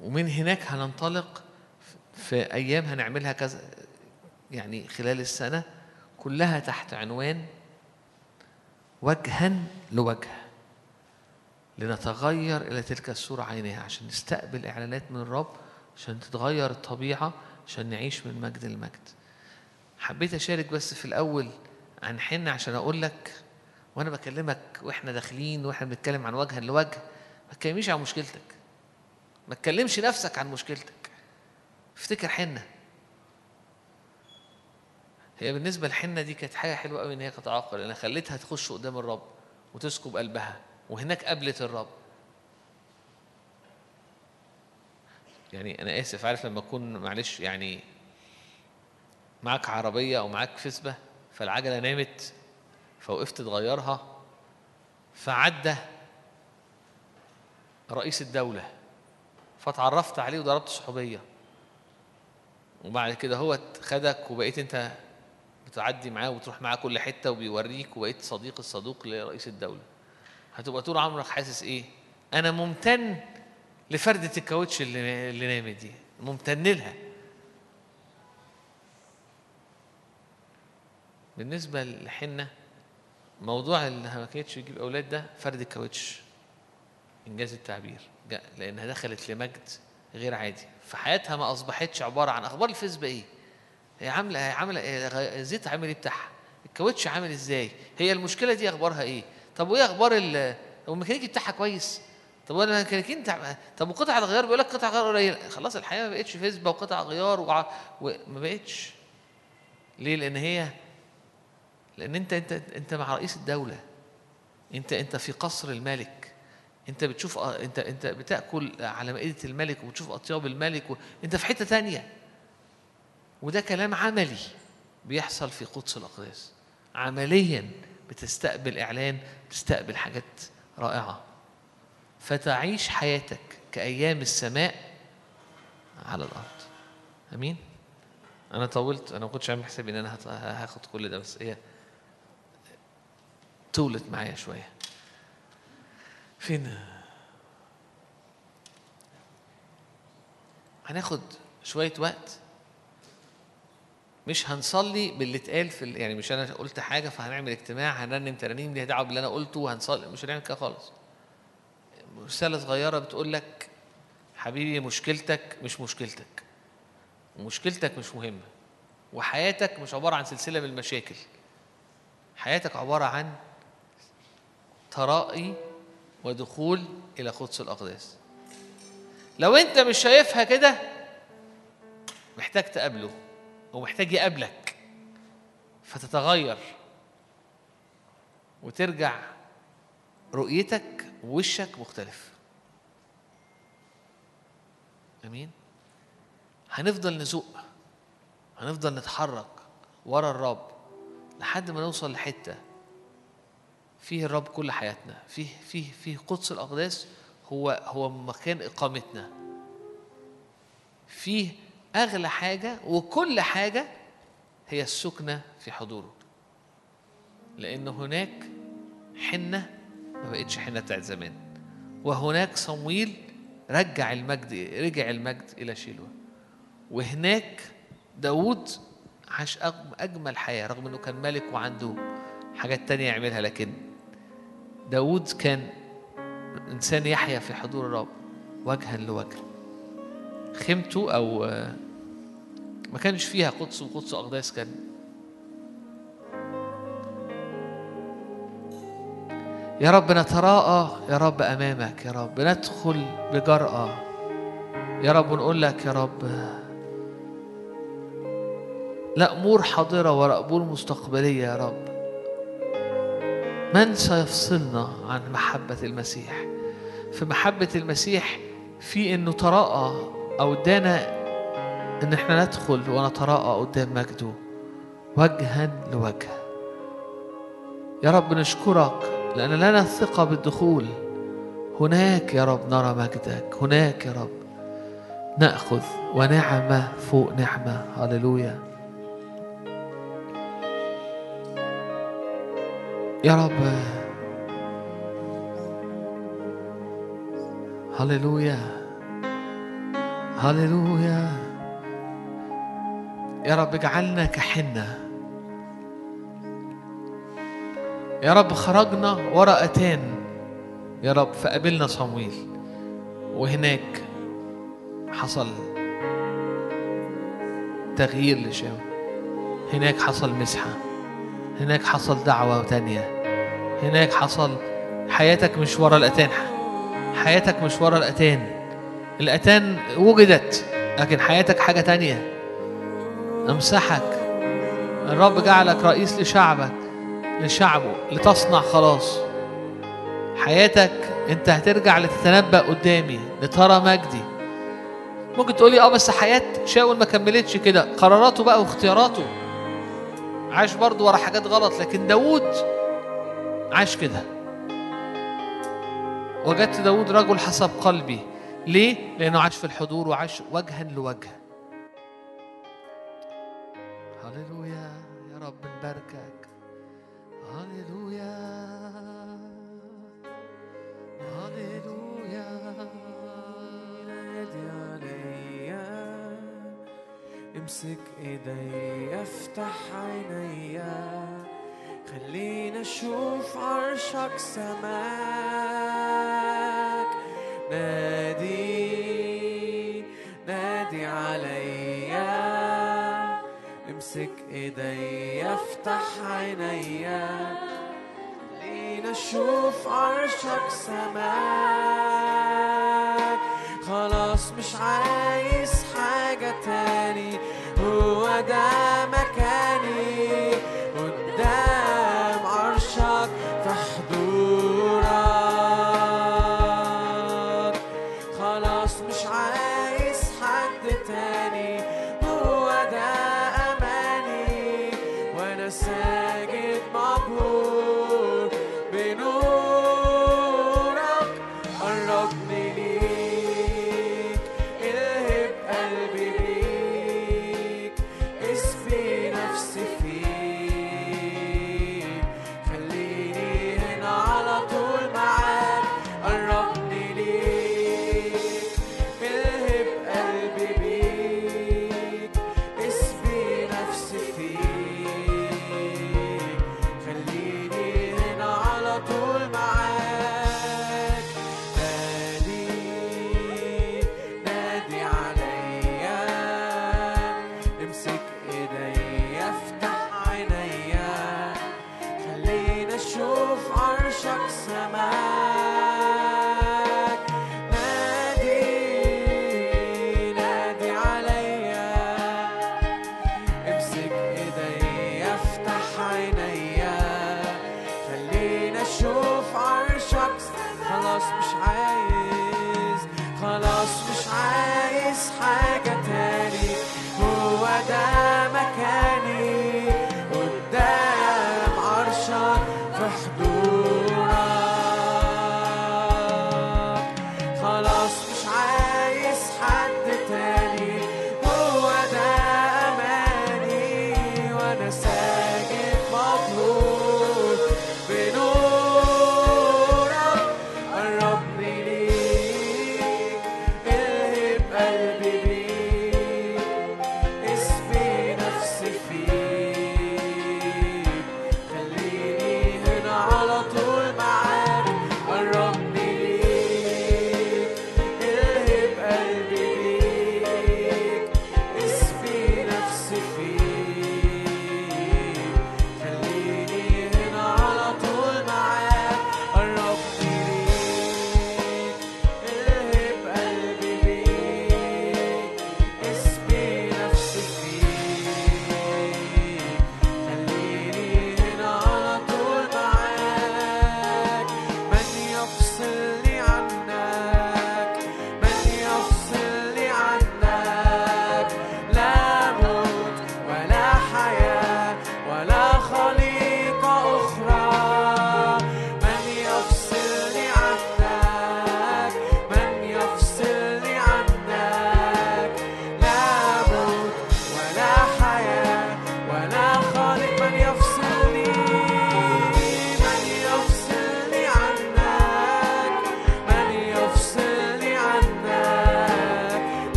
ومن هناك هننطلق في أيام هنعملها كذا يعني خلال السنة كلها تحت عنوان وجها لوجه لنتغير إلى تلك الصورة عينها عشان نستقبل إعلانات من الرب عشان تتغير الطبيعة عشان نعيش من مجد لمجد حبيت أشارك بس في الأول عن حنة عشان أقول لك وأنا بكلمك وإحنا داخلين وإحنا بنتكلم عن وجها لوجه ما تكلميش عن مشكلتك. ما تكلمش نفسك عن مشكلتك. افتكر حنة. هي بالنسبة لحنة دي كانت حاجة حلوة قوي إن هي تتعاقل أنا خليتها تخش قدام الرب وتسكب قلبها وهناك قابلت الرب. يعني أنا آسف عارف لما أكون معلش يعني معاك عربية أو معاك فسبة فالعجلة نامت فوقفت تغيرها فعدى رئيس الدولة فتعرفت عليه وضربت صحوبية. وبعد كده هو خدك وبقيت أنت بتعدي معاه وتروح معاه كل حتة وبيوريك وبقيت صديق الصدوق لرئيس الدولة. هتبقى طول عمرك حاسس إيه؟ أنا ممتن لفردة الكاوتش اللي اللي نامت دي ممتن لها. بالنسبة لحنة موضوع اللي ما كانتش تجيب أولاد ده فرد الكاوتش إنجاز التعبير لأنها دخلت لمجد غير عادي. فحياتها ما أصبحتش عبارة عن أخبار الفيسبوك إيه؟ هي عاملة هي عاملة الزيت عامل إيه بتاعها؟ الكاوتش عامل إزاي؟ هي المشكلة دي أخبارها إيه؟ طب وإيه أخبار ال الميكانيكي بتاعها كويس؟ طب وأنا الميكانيكيين طب وقطع الغيار بيقول لك قطع غيار قليله خلاص الحياة ما بقتش فيسبوك وقطع غيار. وما بقتش. ليه؟ لأن هي لأن أنت أنت أنت مع رئيس الدولة. أنت أنت في قصر الملك. أنت بتشوف أنت أنت بتأكل على مائدة الملك وبتشوف أطياب الملك. أنت في حتة تانية وده كلام عملي بيحصل في قدس الأقداس. عمليا بتستقبل إعلان بتستقبل حاجات رائعة. فتعيش حياتك كأيام السماء على الأرض. أمين؟ أنا طولت. أنا ما كنتش عامل حسابي إن أنا هاخد كل ده بس هي طولت معايا شوية. فين؟ هناخد شوية وقت. مش هنصلي باللي اتقال في يعني مش أنا قلت حاجة فهنعمل اجتماع هنرنم ترانيم ليها دعوة باللي أنا قلته وهنصلي. مش هنعمل كده خالص. رسالة صغيرة بتقول لك حبيبي مشكلتك مش مشكلتك. ومشكلتك مش مهمة. وحياتك مش عبارة عن سلسلة من المشاكل. حياتك عبارة عن ترائي ودخول إلى قدس الأقداس. لو أنت مش شايفها كده محتاج تقابله ومحتاج يقابلك فتتغير وترجع رؤيتك ووشك مختلف. أمين؟ هنفضل نزق هنفضل نتحرك ورا الرب لحد ما نوصل لحتة فيه الرب كل حياتنا فيه فيه فيه قدس الأقداس هو هو مكان إقامتنا. فيه أغلى حاجة وكل حاجة هي السكنة في حضوره. لأن هناك حنة ما بقتش حنة بتاعت زمان وهناك صمويل رجع المجد رجع المجد إلى شيلوه. وهناك داوود عاش أج- أجمل حياة رغم إنه كان ملك وعنده حاجات تانية يعملها لكن داوود كان إنسان يحيا في حضور الرب وجها لوجه. خيمته آه، ما كانش فيها قدس وقدس أقداس كان. يا رب نتراءى يا رب أمامك يا رب ندخل بجرأة. يا رب نقول لك يا رب لا أمور حاضرة ولا أمور مستقبلية يا رب. من سيفصلنا عن محبة المسيح؟ في محبة المسيح في إنه تراءى أو ادانا إن إحنا ندخل ونتراءى قدام مجده وجها لوجه. يا رب نشكرك لأن لنا الثقه بالدخول. هناك يا رب نرى مجدك. هناك يا رب نأخذ ونعمة فوق نعمة. هللويا. يا رب. هللويا. هللويا. يا رب اجعلنا كحنة يا رب خرجنا ورا أتان يا رب فقابلنا صمويل. وهناك حصل تغيير لشاول هناك حصل مسحة. هناك حصل دعوة تانية. هناك حصل. حياتك مش ورا الأتان. حياتك مش ورا الأتان. الأتان وجدت لكن حياتك حاجة تانية. أمسحك. الرب جعلك رئيس لشعبك لشعبه لتصنع خلاص. حياتك انت هترجع لتتنبأ قدامي لترى مجدي. ممكن تقولي آه بس حياة شاول ما كملتش كده. قراراته بقى واختياراته. عاش برضه ورا حاجات غلط لكن داوود عاش كده. وجدت داود رجل حسب قلبي. ليه؟ لأنه عاش في الحضور وعاش وجها لوجه. هللويا يا رب نباركك. هللويا. هللويا. نادي عليا. امسك ايديا افتح عينيا خلينا أشوف عرشك سماك. نادي نادي عليا. امسك ايديا افتح عينيا خلينا أشوف عرشك سماك. خلاص مش عايز حاجة تاني. هو ده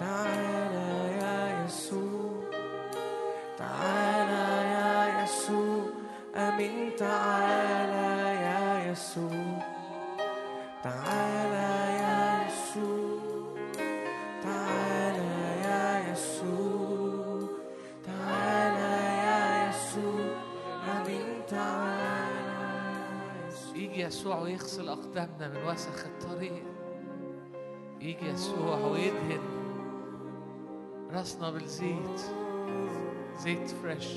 تعالى يا يسوع تعالى يا يسوع أمين تعالى يا يسوع تعالى يا يسوع تعالى يا يسوع تعالى يا يسوع أمين تعالى يجي يسوع ويغسل أقدامنا من وسخ الطريق. يجي يسوع ويدهن. راسنا بالزيت زيت. فريش.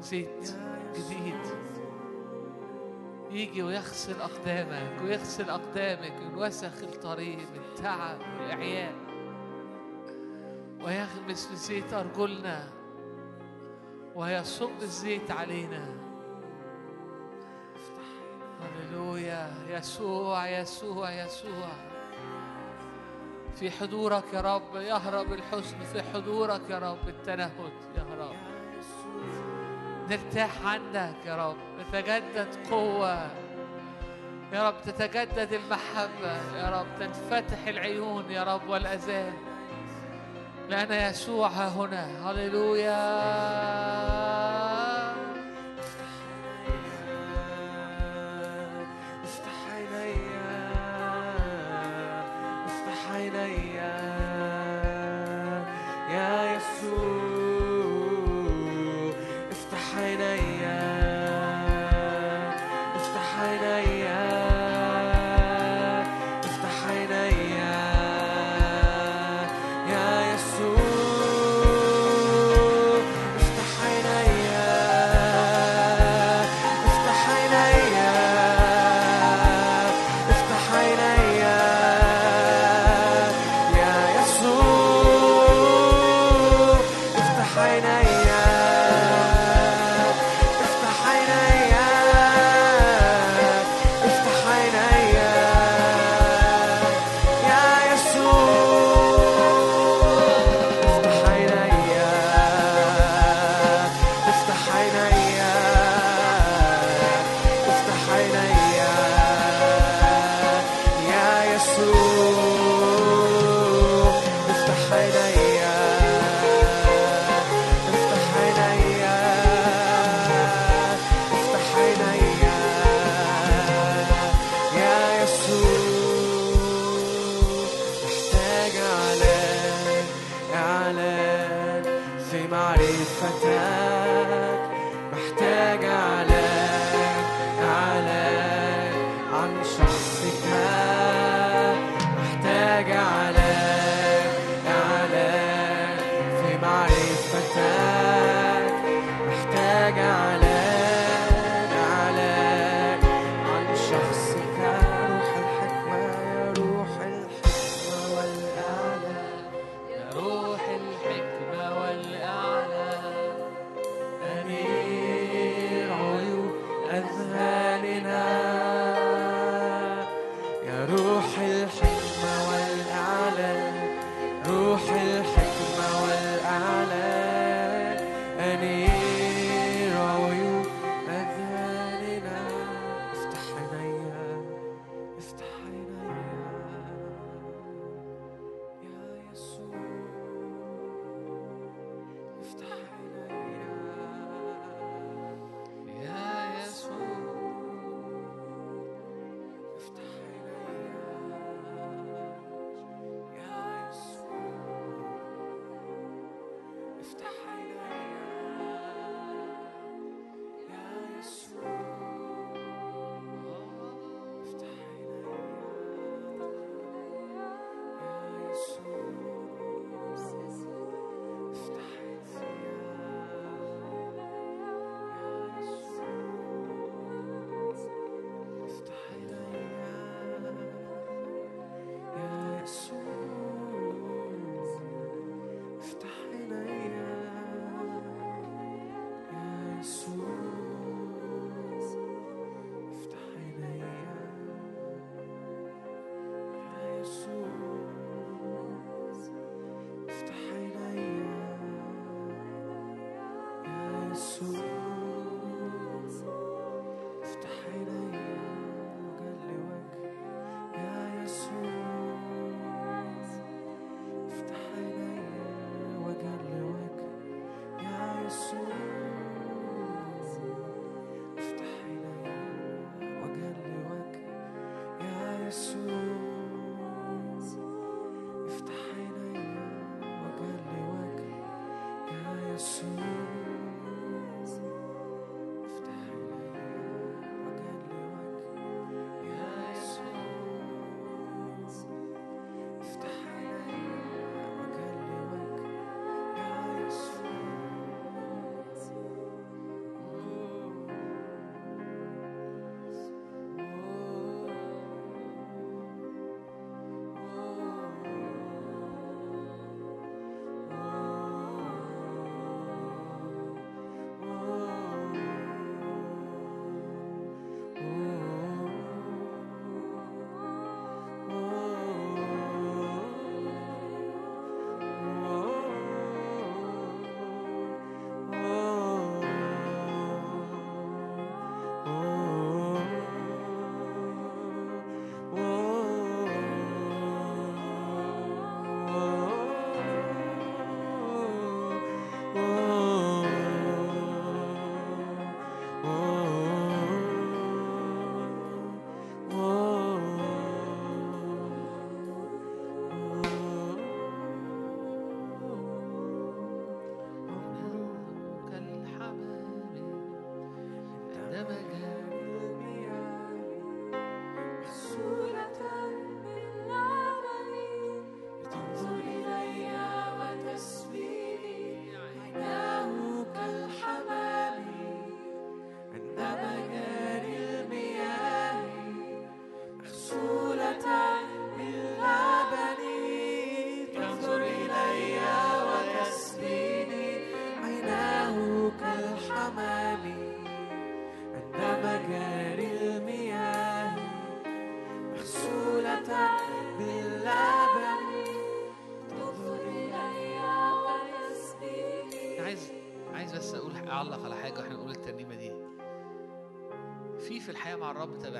زيت جديد. يجي ويغسل أقدامك ويغسل أقدامك من وسخ الطريق من التعب والإعياء ويغمس بزيت أرجلنا ويصب الزيت علينا. هللويا. يسوع يسوع يسوع. في حضورك يا رب يهرب الحزن في حضورك يا رب التنهد يا رب. نرتاح عندك يا رب نتجدد قوة. يا رب تتجدد المحبة يا رب تنفتح العيون يا رب والأذان. لأن يسوع هنا هللويا.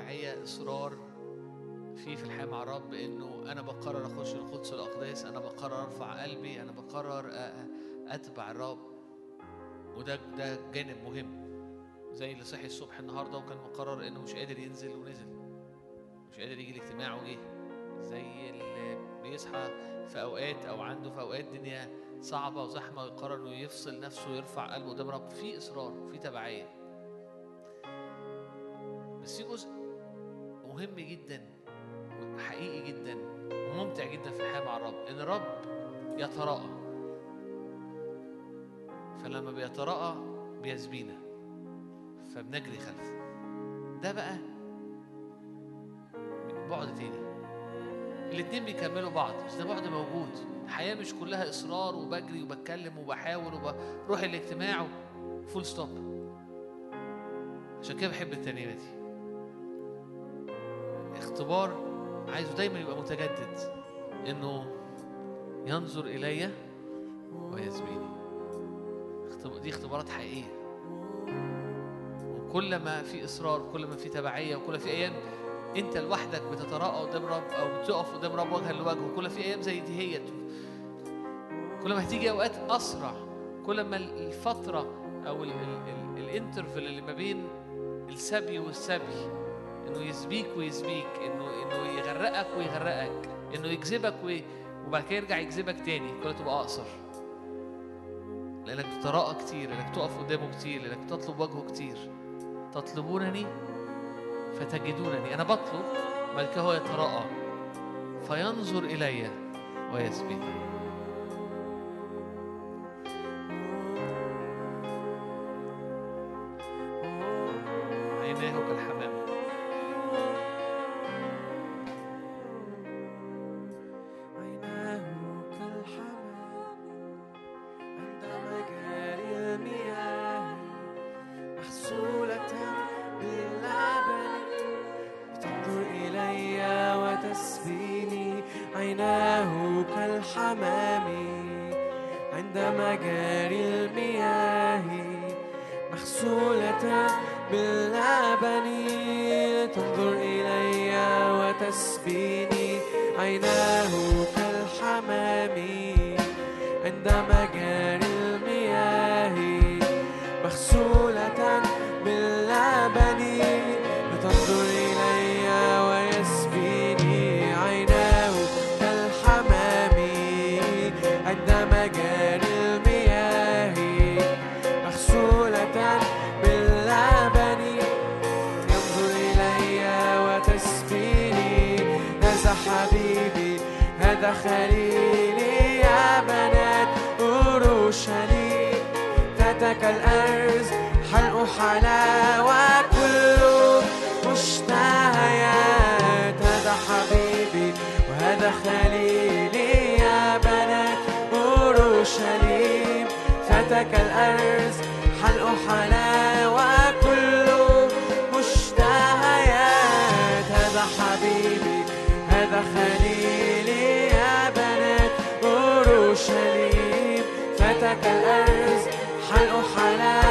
مع الرب تبعيه إصرار في في الحياة مع الرب إنه أنا بقرر أخش القدس الاقداس أنا بقرر أرفع قلبي أنا بقرر أتبع الرب. وده ده جانب مهم. زي اللي صحي الصبح النهارده وكان مقرر إنه مش قادر ينزل ونزل. مش قادر يجي الاجتماع وجه زي اللي بيصحى في أوقات أو عنده في أوقات دنيا صعبة وزحمة ويقرر إنه يفصل نفسه ويرفع قلبه قدام رب. في إصرار في تبعية. بس في جزء مهم جدا وحقيقي جدا وممتع جدا في الحياة مع الرب إن الرب يتراءى. فلما بيتراءى بيسبينا فبنجري خلفه ده بقى بعد تاني. الاتنين بيكملوا بعض بس ده بعد موجود. الحياة مش كلها إصرار وبجري وبتكلم وبحاول وبروح الاجتماع full stop عشان كده بحب الترنيمة دي. اختبار عايزه دايما يبقى متجدد إنه ينظر إلي اختب- دي اختبارات حقيقية. وكل ما في إصرار كل ما في تبعية وكل في أيام أنت لوحدك بتتراءى قدام رب أو بتقف قدام رب وجها لوجه وكل في أيام زي دي هي. كل ما هتيجي أوقات أسرع كل ما الفترة أو ال- ال- ال- ال interval اللي ما بين السبي والسبي إنه يسبيك ويسبيك إنه إنه يغرقك ويغرقك إنه يجذبك وي... وبعد كده يرجع يجذبك تاني كل تبقى أقصر. لأنك بتتراءى كتير لأنك تقف قدامه كتير لأنك تطلب وجهه كتير. تطلبونني؟ فتجدونني. أنا بطلب كده هو يتراءى. فينظر إلي ويسبيني. خليلي يا بنات أورشليم فتك الأرز حلق حلاوة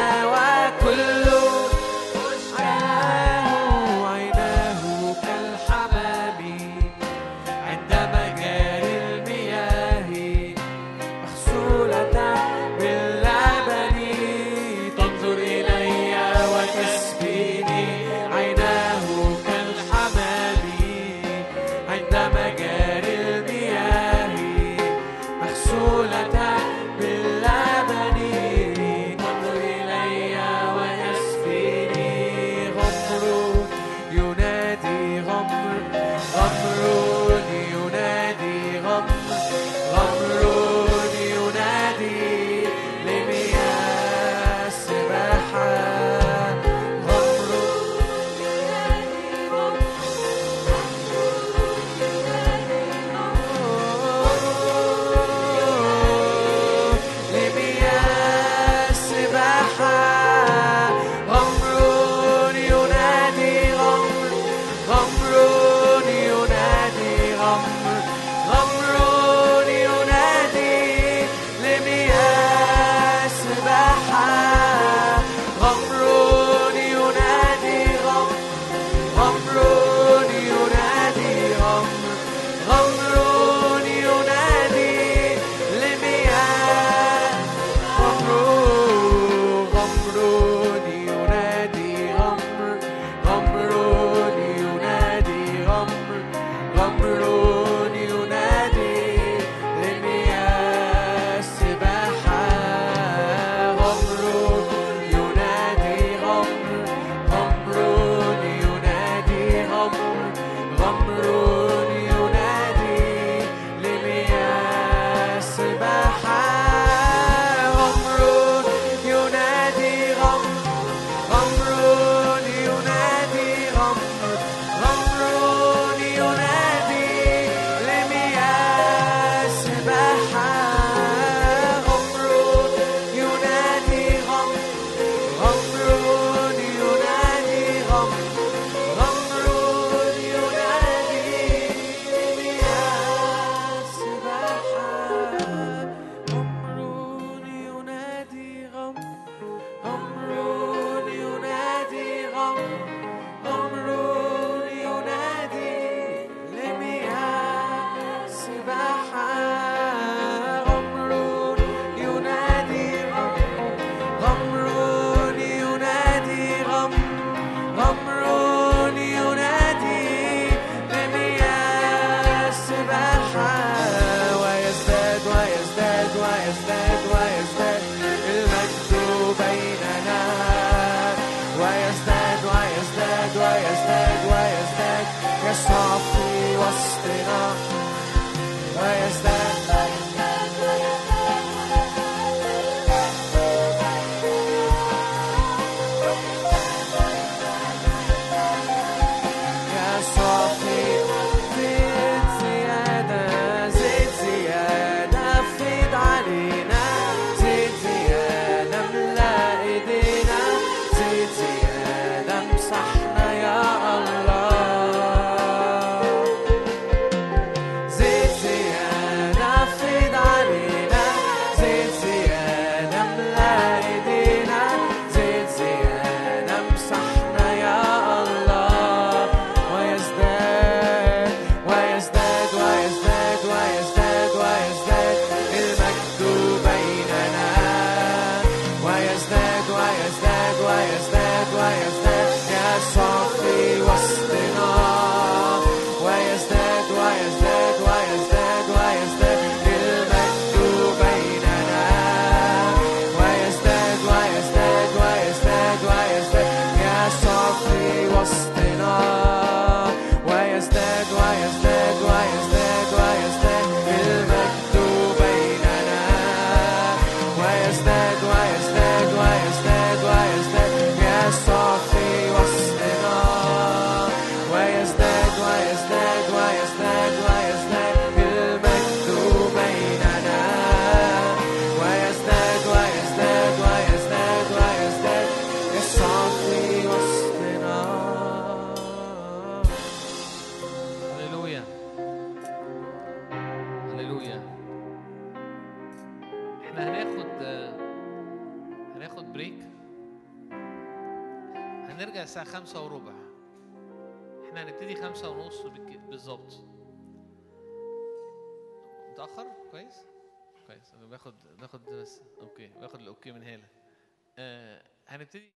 كويس؟ كويس. باخد باخد بس. okay. باخد ال okay من هالة آه هنبتدي